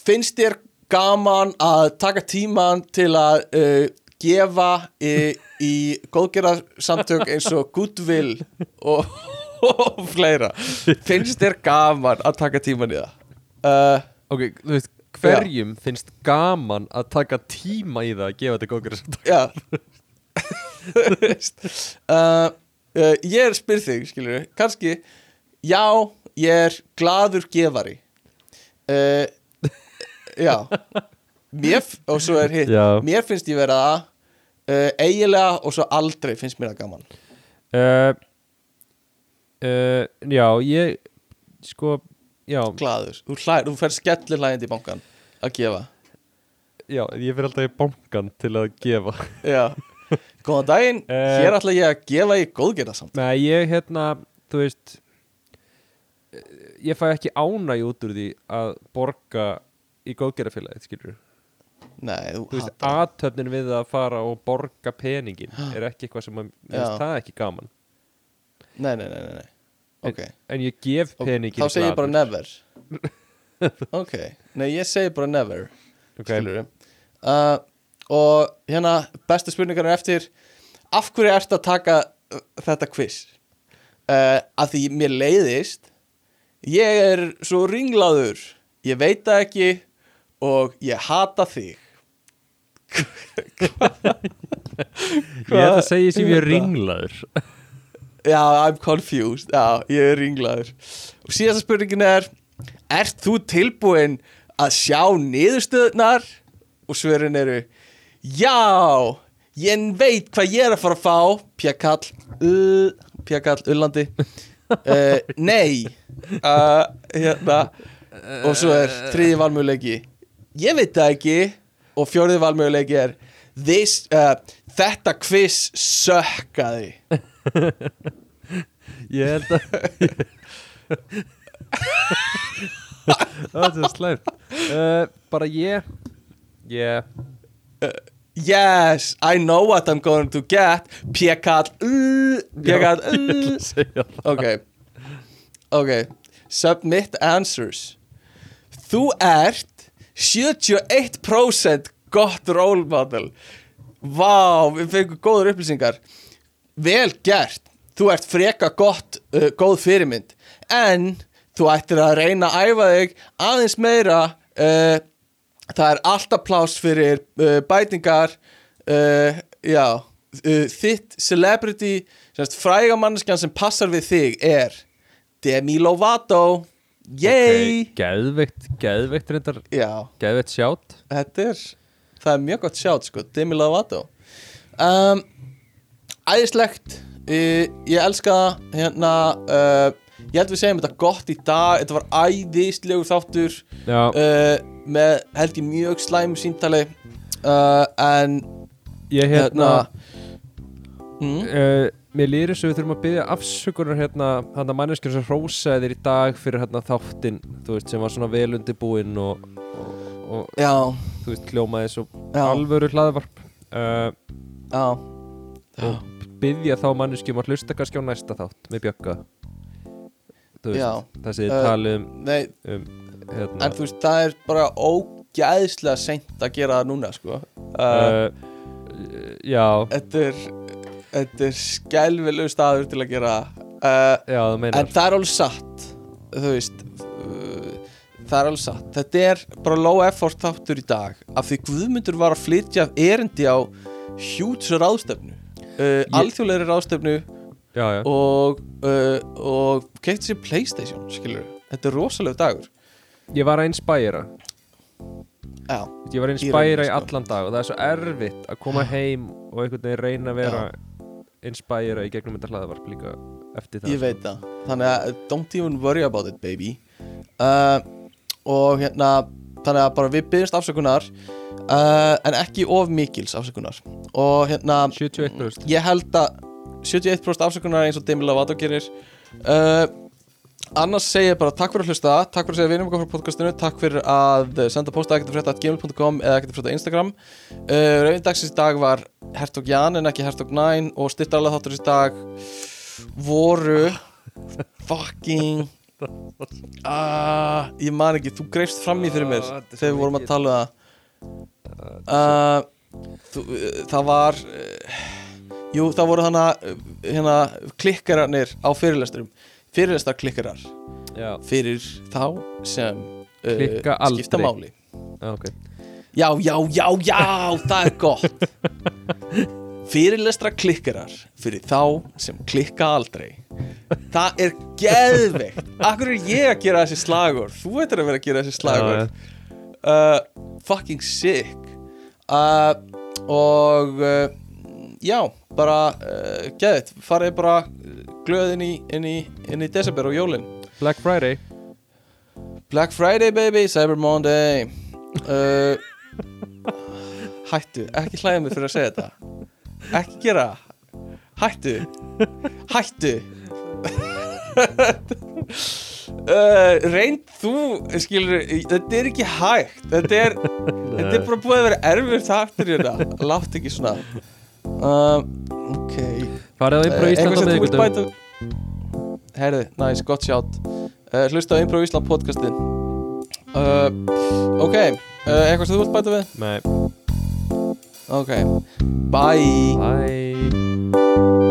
finnst þér gaman að taka tíman til að uh, gefa í, í góðgerðarsamtök eins og Goodwill og, og fleira? Finnst þér gaman að taka tíman í það uh, ok, þú veist hverjum finnst gaman að taka tíma í það að gefa þetta góðgjörð já. Þú veist, uh, uh, ég er spyr þig skilur kannski já, ég er gladur gefari. Uh, já. Mér, og svo er hitt. Já. mér finnst ég vera það uh, eiginlega og svo aldrei finnst mér það gaman. Uh, uh, já, ég sko, já, gladur, þú, hlær, þú fer skellir hlægjandi í bankan að gefa. Já ég fyrir alltaf í bankan til að gefa. Já. Góðan daginn, Eh. hér ætla ég að gefa í góðgerðarsamt. Nei, ég hérna, þú veist ég fæ ekki ánæg út úr því að borga í góðgerðafélagið, skilur nei, þú, þú veist, aðtöfnin við að fara og borga peningin er ekki eitthvað sem að, það ekki gaman. Nei, nei, nei, nei, nei. ok. en ég gef peningin þá segir ég bara never. Ok, nei ég segi bara never Ok. skilur uh, og hérna besta spurningar er eftir af hverju ertu að taka uh, þetta quiz? Uh, að því mér leiðist ég er svo ringlaður ég veit það ekki og ég hata þig. Ég ætla að segja sem ég er ringlaður Já, I'm confused. Já, ég er ringlaður. Og síðasta spurningin er Ert þú tilbúin að sjá niðurstöðnar? Og svörin eru Já, ég veit hvað ég er að fara að fá. Pjakall uh, Pjakall, Ullandi. Uh, Nei. Uh, Hérna. Og svo er þriði valmöguleiki. Ég veit það ekki. Og fjóriði valmöguleiki er This, uh, Þetta quiz sökkaði ég held að það er slæmt. Uh, bara ég. Ég. Yes, I know what I'm going to get. Pjekall uh, Pjekall uh. Ok. Ok. Submit answers. Þú ert 71% gott role model. Vá, við fengum góður upplýsingar Vel gert. Þú ert freka gott, uh, góð fyrirmynd. En þú ættir að reyna að æfa þig aðeins meira uh, Það er alltaf pláss fyrir uh, bætingar uh, Já uh, Þitt celebrity semst, Fræga manneskjan sem passar við þig er Demi Lovato. Yay! Ok, geðveikt, geðveikt reyndar. Já, geðveikt sjátt. Þetta er Það er mjög gott sjátt sko Demi Lovato. Um, Æðislegt. Ég elska það hérna uh, Ég held við segjum þetta gott í dag. Þetta var æðislegur þáttur já, uh, Með held ég mjög slæmu símtali uh, En ég hérna, mm, uh, mér lýri svo við þurfum að byggja afsökunar hérna, hann að manneskjur sem hrósaði þér í dag fyrir hérna þáttinn, þú veist, sem var svona vel undirbúinn og, og, og Já, þú veist, hljómaði svo Já. alvöru hlaðvarp. Uh, já. Og byggja þá manneskjum að hlusta kannski á næsta þátt með Bjögga. Þið Uh, talið um, Nei, um hérna, en þú veist, það er bara ógæðslega seint að gera það núna sko. Uh, uh, já, Þetta er Þetta er skelvilegu staður til að gera. Uh, já, það En það er alveg satt Þú veist Það er alveg satt. Þetta er bara low effort þáttur í dag Af því Guðmundur var að flytja erindi á Hjúts ráðstefnu uh, Alþjóðlegri ráðstefnu já, já, Og, uh, og kefti sér Playstation Skilur Þetta er rosalega dagur. Ég var að inspæra Já, ég var að inspæra í sko. allan dag og það er svo erfitt að koma heim og einhvern veginn reyna að vera inspæra í gegnum þetta hlaðvarp líka eftir það ég veit það. Þannig að uh, don't even worry about it baby. Uh, Og hérna Þannig að bara við byggjumst afsökunar uh, En ekki of mikils afsökunar. Og hérna 71% Ég held að 71% afsökunar eins og Demi Lovato gerir. Uh, annars segi ég bara takk fyrir að hlusta takk fyrir að segja vinum okkur frá podcastinu takk fyrir að eh, senda posta ekkert frétta gmail.com eða ekkert frétta Instagram. Uh, Rauðindagsins í dag var Hertog Jan en ekki Hertog 9 og styrtarlega þáttur í dag voru fucking uh, ég man ekki, þú greifst fram í fyrir mér Ah, er þegar við vorum að tala um það uh, þú, uh, það var uh, jú, það voru þannig uh, hérna, klikkararnir á fyrirlesturum fyrirlestar klikkarar Já, fyrir þá sem uh, Klikka aldrei. skipta máli. Já, ok. Já, já, já, já, það er gott. Fyrirlestra klikkarar fyrir þá sem klikka aldrei. Það er geðveikt. Akkur er ég að gera þessi slagur þú veitur að vera að gera þessi slagur Já, uh, fucking sick. Uh, og uh, já, bara geðið, farið bara glöð inn í, inn í, inn í desember og jólin. Black Friday. Black Friday baby, Cyber Monday. Uh, Hættu, ekki hlæða mig fyrir að segja þetta. Ekki gera. Hættu. Hættu uh, Reynd þú skilur, þetta er ekki hægt. Þetta er, þetta er bara búið að vera erfir taktur í þetta. Látt ekki svona. Uh, Ok. Farið á Impro Eh, Ísland á bæta- Herði, næs, gott sjátt. Uh, Hlusta á Impro Ísland podcastin uh, Ok, uh, eitthvað sem þú vilt bæta við? Nei, Ok, bye. Bye